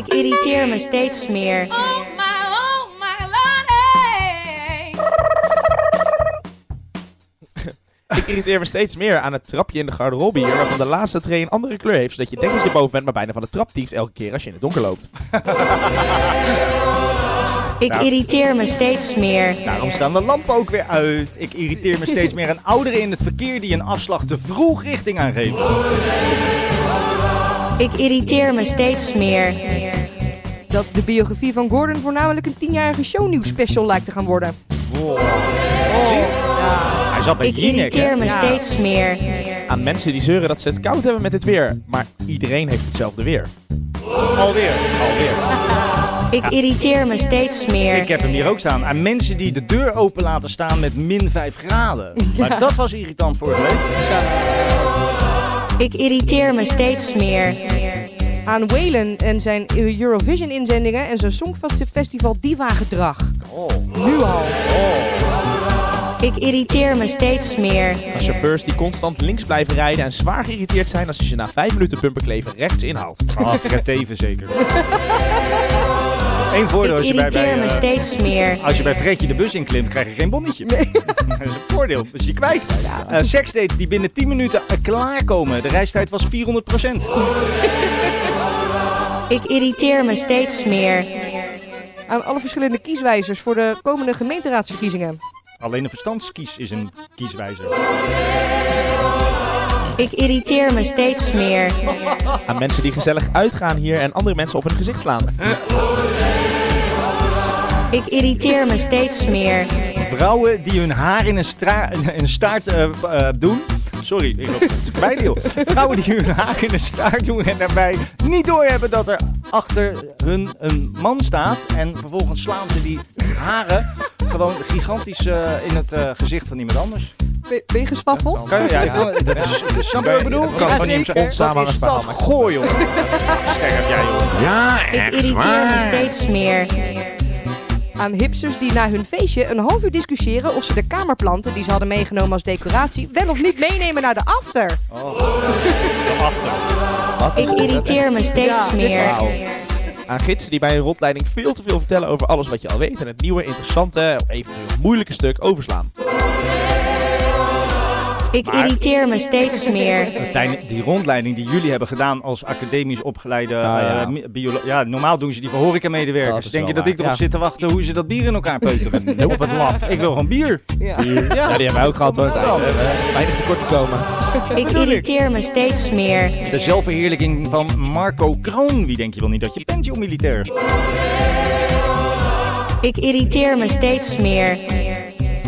Ik irriteer me steeds meer. Ik irriteer me steeds meer aan het trapje in de garderobe hier, waarvan de laatste tree een andere kleur heeft, zodat je denkt dat je boven bent, maar bijna van de trap tieft elke keer als je in het donker loopt. Ik Nou. irriteer me steeds meer. Daarom staan de lampen ook weer uit. Ik irriteer me steeds meer aan ouderen in het verkeer die een afslag te vroeg richting aangeven. Ik irriteer me steeds meer. Dat de biografie van Gordon voornamelijk een tienjarige shownieuws special lijkt te gaan worden. Hij zat bij Ik Jinek, irriteer me Ja. steeds meer. Aan mensen die zeuren dat ze het koud hebben met het weer, maar iedereen heeft hetzelfde weer. Alweer, alweer. Ik irriteer me steeds meer. Ik heb hem hier ook staan. Aan mensen die de deur open laten staan met min 5 graden. Maar dat was irritant vorige week. Ik irriteer me steeds meer. Aan Waylon en zijn Eurovision-inzendingen en zijn Songfestival Diva-gedrag. Nu al. Ik irriteer me steeds meer. Aan chauffeurs die constant links blijven rijden en zwaar geïrriteerd zijn als je ze na 5 minuten bumperkleven rechts inhaalt. Ah, Fred Teven zeker. Dat is één voordeel Ik als je bij, bij, irriteer me eh, steeds meer. als je bij Fredje de bus inklimt, krijg je geen bonnetje. dat is een voordeel. Dus die kwijt. Eh seksdates die binnen 10 minuten eh, klaarkomen. De reistijd was 400 Ik irriteer me steeds meer. Aan alle verschillende kieswijzers voor de komende gemeenteraadsverkiezingen. Alleen een verstandskies is een kieswijzer. Ik irriteer me steeds meer. Aan mensen die gezellig uitgaan hier en andere mensen op hun gezicht slaan. Ik irriteer me steeds meer. Vrouwen die hun haar in een, stra- in een staart eh, eh, doen. Sorry, ik loop kwijt, joh. Vrouwen die hun haar in een staart doen en daarbij niet doorhebben dat er achter hun een man staat. En vervolgens slaan ze die haren gewoon gigantisch eh, in het eh, gezicht van iemand anders. Ben ben je geswaffeld? Kan je, ja, ik vond, dat is, snap je wat ik bedoel? Het Kan gewoon niet Wat is dat gooi, joh. Sterk jij, joh. Ja, Ik irriteer me steeds meer. Aan hipsters die na hun feestje een half uur discussiëren of ze de kamerplanten die ze hadden meegenomen als decoratie wel of niet meenemen naar de after. Ik irriteer me steeds Ja, dus meer. Aan gidsen die bij een rondleiding veel te veel vertellen over alles wat je al weet en het nieuwe, interessante, of eventueel moeilijke stuk overslaan. Ik irriteer me steeds meer. Die rondleiding die jullie hebben gedaan als academisch opgeleide Ah, ja. eh, ja, normaal doen ze die voor horecamedewerkers. Denk je dat ik erop ja. zit te wachten hoe ze dat bier in elkaar peuteren? Op het lab. Ik wil gewoon bier. Ja. Ja, die hebben wij ook gehad hoor. Ja. Weinig tekort te komen. Ik irriteer me steeds meer. De zelfverheerlijking van Marco Kroon. Wie denk je wel niet dat je bent, joh, militair? Ik irriteer me steeds meer.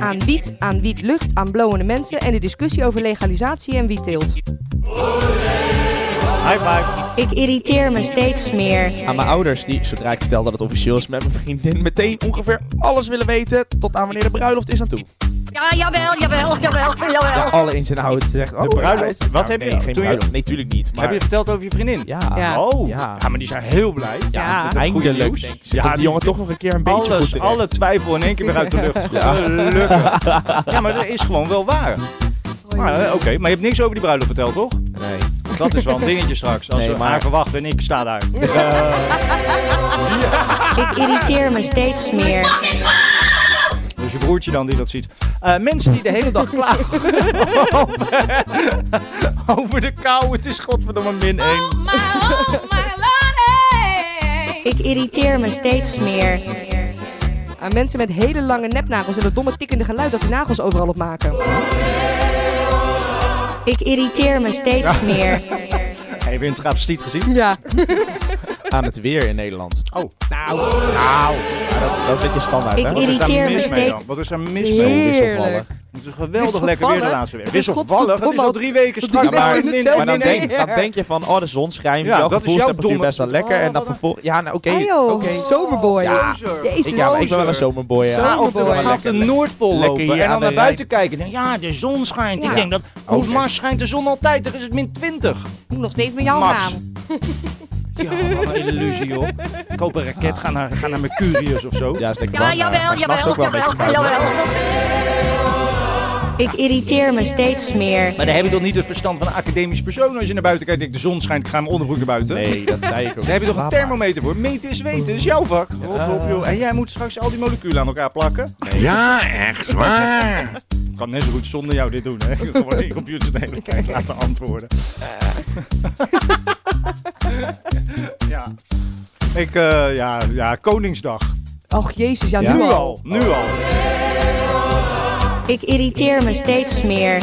Aan wiet, aan wietlucht, aan blowende mensen en de discussie over legalisatie en wietteelt. High five. Ik irriteer me steeds meer. Aan mijn ouders die, zodra ik vertel dat het officieel is met mijn vriendin, meteen ongeveer alles willen weten tot aan wanneer de bruiloft is aan toe. Ja, jawel, jawel, jawel, jawel. Alle ins en outs. Zegt, oh, bruiloft? ja, Wat nou, heb je- geen toen je- bruiloft. Nee, tuurlijk niet. Maar Heb je verteld over je vriendin? ja, Ja. Oh, Ja. ja. maar die zijn heel blij. ja, dat is goed eindelijk. nieuws. Denk ik. Ze Ja, die die- jongen toch nog een keer een beetje goed terecht. alle twijfel in één keer weer uit de lucht. Gelukkig. Ja, maar dat is gewoon wel waar. Maar, eh, Oké, maar je hebt niks over die bruiloft verteld, toch? Nee. Dat is wel een dingetje straks. Als Nee, we maar- haar verwachten en ik sta daar. Ik irriteer me steeds meer. Dus je broertje dan die dat ziet. Eh, mensen die de hele dag klagen over, over de kou. Het is godverdomme min 1. Ik irriteer me steeds meer. Aan mensen met hele lange nepnagels en het domme tikkende geluid dat die nagels overal op maken. Ik irriteer me steeds meer. Heb je een travestiet gezien? Ja. Aan het weer in Nederland. Oh. Nou. Nou. Ja, dat, is, dat is een beetje standaard, Ik hè? Wat is daar irriteer me mis mee steeds. dan? Wat is er mis Zo mee? wisselvallig. Het is geweldig lekker weer de laatste week. Het is Wisselvallig? Het is al drie weken strak. weken maar in Maar dan denk, dan denk je van, oh, de zon schijnt, Ja, jouw dat is jouw gevoelstemperatuur domme- best wel lekker. Oh, en dan wat een- vervolgens... Ja, nou, oké. Joh, oké. zomerboy. Ja. Jezus. Ik, ja, maar ik ben wel een zomerboy. ja. Op de, Zomerboy. ga op de Noordpool lekker lopen hier en aan dan de naar Rijn. buiten kijken. En denk, ja, de zon schijnt. Ja. Ik denk dat Oh, op nee. Mars schijnt de zon altijd. Dan is het min 20. Moet nog steeds met jou Mars. gaan. Ja, wat een illusie, joh. Koop een raket, ga naar, ga naar Mercurius of zo. Ja, is lekker Ja, warm. maar- jawel, maar s'nachts jawel, ook wel een jawel, beetje koud. jawel. Ik irriteer me steeds meer. Maar dan heb je toch niet het verstand van een academisch persoon als je naar buiten kijkt en denkt, de zon schijnt, ik ga mijn onderbroek naar buiten. Nee, dat zei ik ook. Daar heb je toch een thermometer voor? Meten is weten, is jouw vak. Rot op, joh. En jij moet straks al die moleculen aan elkaar plakken. Ja, echt waar. Ik kan net zo goed zonder jou dit doen, hè. Gewoon in je computer de hele tijd laten antwoorden. Ja. Ik, eh, ja, ja, Koningsdag. Och jezus, ja, nu nu al. nu al. Ik irriteer me steeds meer.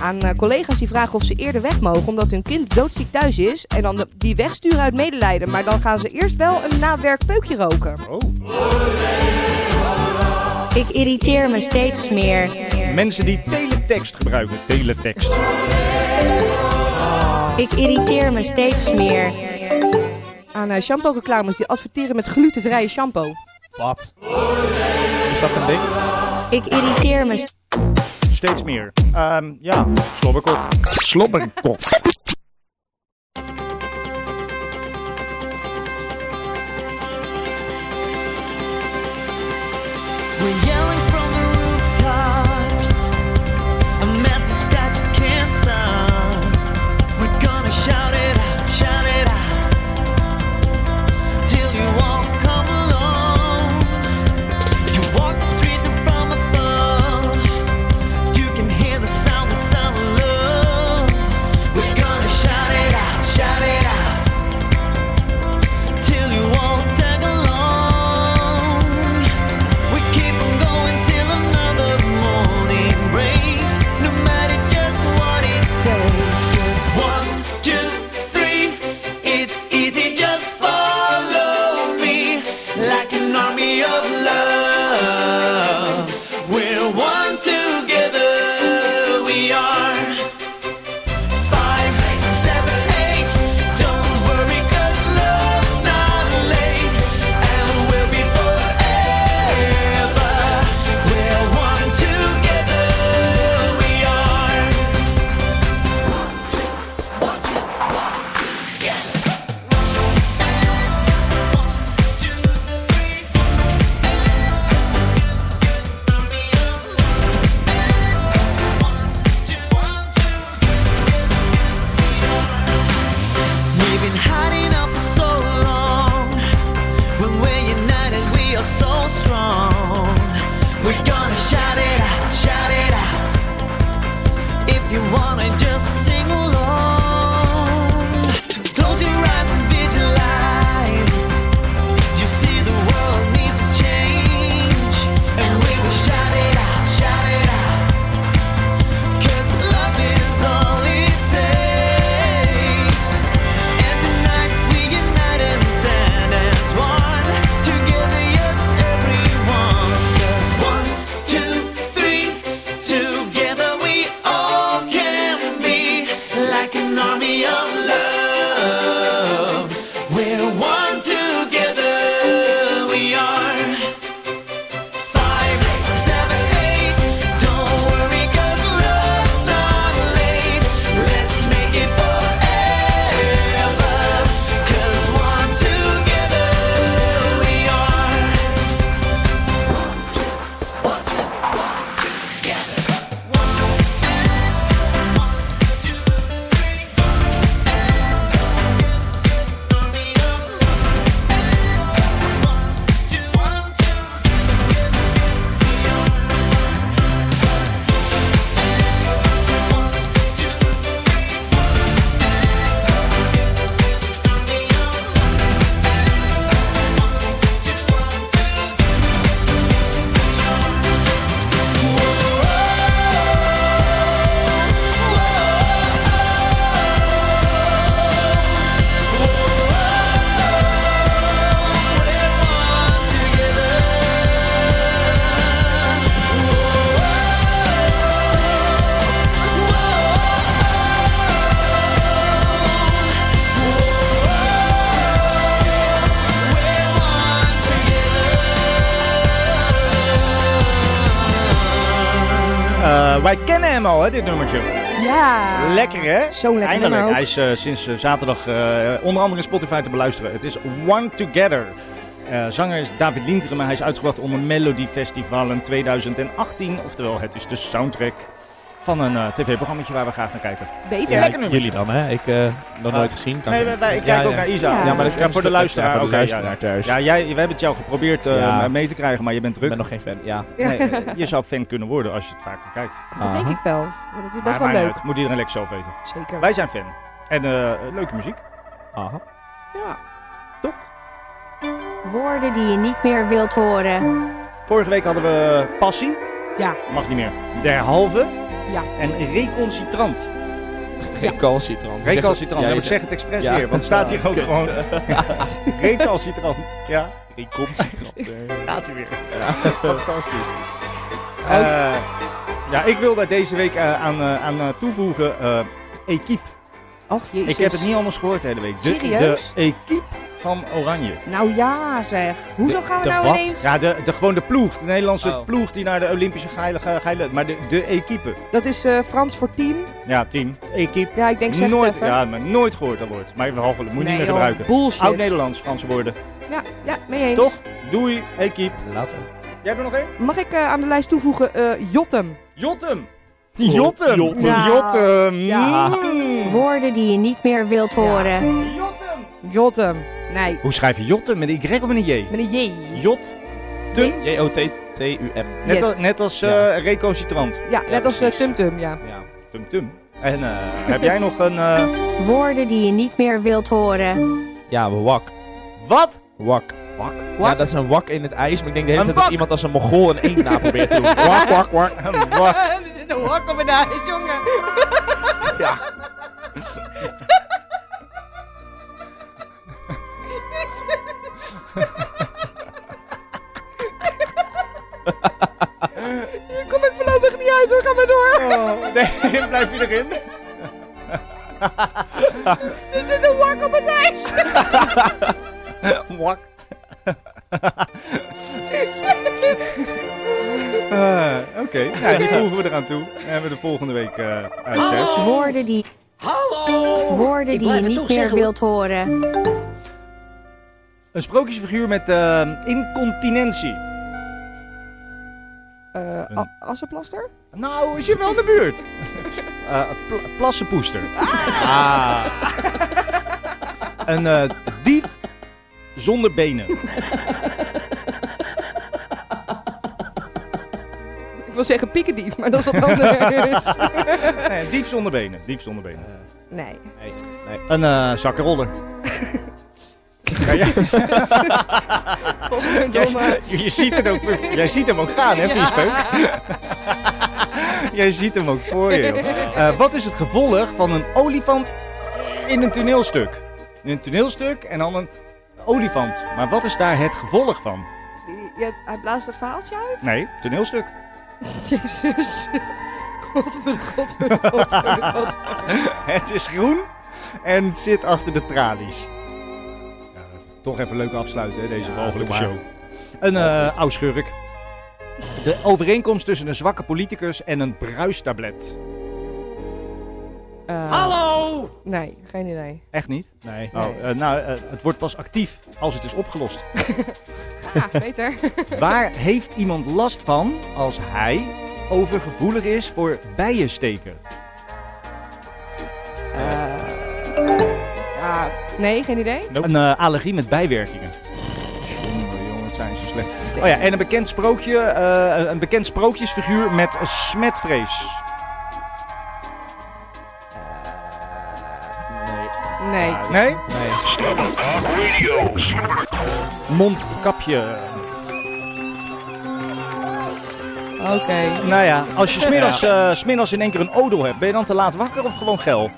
Aan eh, collega's die vragen of ze eerder weg mogen omdat hun kind doodziek thuis is. En dan de- die wegsturen uit medelijden. Maar dan gaan ze eerst wel een nawerkpeukje roken. Oh. Ik irriteer me steeds meer. Mensen die teletext gebruiken. Teletext. Ik irriteer me steeds meer. Aan eh, shampoo-reclames die adverteren met glutenvrije shampoo. Wat? Is dat een ding? Ik irriteer me. st- Steeds meer. Ehm, ja, slobberkok. Slobberkok. We're yelling you wanna just sing dit nummertje. Ja. Lekker, hè? Zo lekker Eindelijk. Hij is eh, sinds eh, zaterdag eh, onder andere in Spotify te beluisteren. Het is One Together. Zanger is David Lindgren, maar hij is uitgebracht onder Melody Festival in 2018. Oftewel, het is de soundtrack van een eh, tv-programma waar we graag naar kijken. Beter. Ja, Lekker nummer. jullie dan, hè? Ik eh nog Ah. nooit gezien. Kan Nee, ik- wij, wij- ik Ja, kijk ook ja. naar Isa. Ja. Ja, maar dat is voor de luisteraar. voor de luisteraar thuis. Ja, jij, we hebben het jou geprobeerd eh, Ja. mee te krijgen, maar je bent Ik druk. ben nog geen fan. Ja. Nee, je zou fan kunnen worden als je het vaker kijkt. Dat denk ik wel. Maar dat is best Maar wel leuk. uit. Moet iedereen lekker zelf weten. Zeker. Wij zijn fan. En eh, leuke muziek. Aha. Ja. Woorden die je niet meer wilt horen. Vorige week hadden we passie. Ja. Mag niet meer. Derhalve. Ja. En reconcitrant. Recalcitrant. Recalcitrant. Ja, ik zeg het expres Ja. weer, want staat hier ook Kut. gewoon. Recalcitrant. Ja, Recalcitrant. gaat hij weer. Fantastisch. Eh, ja, ik wil daar deze week eh, aan, eh, aan eh, toevoegen. eh Equipe. Och, jezus. Ik heb het niet anders gehoord de hele week. De, Serieus? De Equipe van Oranje. Nou ja, zeg. Hoezo gaan we de nou wat? ineens... Ja, de, de, gewoon de ploeg. De Nederlandse Oh. ploeg die naar de Olympische geile, geile Maar de, de Equipe. Dat is eh, Frans voor team. Ja, team. Equipe. Ja, ik denk zeg het Nooit, even. ja, maar nooit gehoord dat woord. Maar we moet je Nee, niet meer joh, gebruiken. Bullshit. Oud-Nederlands, Franse woorden. Ja, ja, mee eens. Toch? Doei, Equipe. Later. Jij hebt er nog één? Mag ik eh, aan de lijst toevoegen eh, Jotem? Jotem. Jotem. Jotem. Ja. Jotem. Ja. Mm. Woorden die je niet meer wilt horen. Jotem. Jotem. Nee, Hoe schrijf je Jotem? Met een Y of met een J? met een J. Jot. Tum. J-O-T-T-U-M. Net, Yes. als, net als Ja. eh, recalcitrant. Ja, net als eh. Tum Tum, ja. Ja. Tum tum. En eh, heb jij nog een... eh, Woorden die je niet meer wilt horen. Ja, wak. wat? Wak. Wak. Ja, dat is een wak in het ijs. Maar ik denk de hele tijd dat wak. iemand als een mogol een eend na probeert te doen. Wak, wak, wak. Een wak. er zit een hak op mijn ijs, jongen. Ja. Hier kom ik voorlopig niet uit, hoor. Ga maar door. Oh, nee, blijf je erin? Er zit een hak op mijn ijs. Wak. Eh, Oké, ja, die voegen we eraan toe. Dan hebben we de volgende week eh uit zes. Woorden die, Hallo! woorden die je het niet meer zeggen, wilt horen. Een sprookjesfiguur met eh, incontinentie. Eh, Een- Assenplaster? Nou, is je wel in de buurt. Eh, pl- plassenpoester. Ah. Een dief zonder benen. Ik wil zeggen pikkendief, maar dat is wat anders. Nee, dief zonder benen. Dief zonder benen. nee. Nee, nee. Een zakkenroller. Ja. Je, je ziet het ook, jij ziet hem ook gaan, hè, Viespeuk? jij ziet hem ook voor je. Eh, wat is het gevolg van een olifant in een toneelstuk? In een toneelstuk en dan een olifant. Maar wat is daar het gevolg van? Ja, hij blaast het verhaaltje uit? Nee, toneelstuk. Jezus. Godver, godver, godver, godver. Het is groen en het zit achter de tralies. Toch even leuk afsluiten, hè, deze walgelijke maar. show. Een eh oude schurk. De overeenkomst tussen een zwakke politicus en een bruistablet. Eh, Hallo! Nee, geen idee. Echt niet? Nee. Oh, eh, nou, eh, het wordt pas actief als het is opgelost. Ah, beter. Waar heeft iemand last van als hij overgevoelig is voor bijensteken? Eh, ja, nee, geen idee. Een eh, allergie met bijwerkingen. Jongen, jongen, het zijn zo slecht. Oh ja, en een bekend sprookje, eh, een bekend sprookjesfiguur met een smetvrees. Nee. Nee. Ja, Nee? Nee. Mondkapje. Oké. Nou ja, als je smiddags, eh, smiddags in één keer een odel hebt, ben je dan te laat wakker of gewoon geil?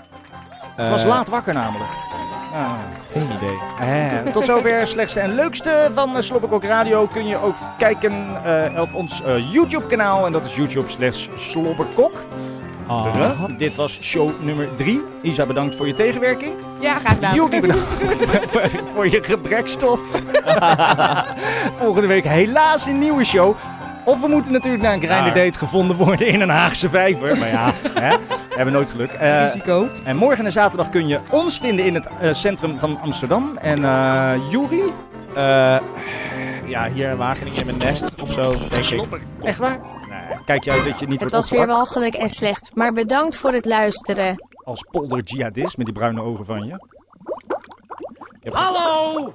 Ik was Eh, laat wakker namelijk. Ah. Geen idee. Eh, tot zover slechtste en leukste van uh, Slobberkok Radio. Kun je ook kijken eh, op ons eh, YouTube kanaal. En dat is YouTube slash Slobberkok. Ah. Dit was show nummer 3. Isa, bedankt voor je tegenwerking. Ja, graag gedaan. Bedankt voor, voor je gebrekstof. Volgende week helaas een nieuwe show. Of we moeten natuurlijk naar een grinder date gevonden worden in een Haagse vijver. Maar ja, hè, we hebben nooit geluk. Eh, Risico. en morgen en zaterdag kun je ons vinden in het eh, centrum van Amsterdam. En eh Juri, Eh, ja, hier in Wageningen in mijn nest of zo, denk ik. Echt waar? Nee. Kijk je uit dat je niet Het wordt was weer opgepakt walgelijk en slecht, maar bedankt voor het luisteren. als polder jihadist met die bruine ogen van je? Ik heb- Hallo!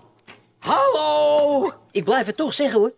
Hallo! Ik blijf het toch zeggen hoor.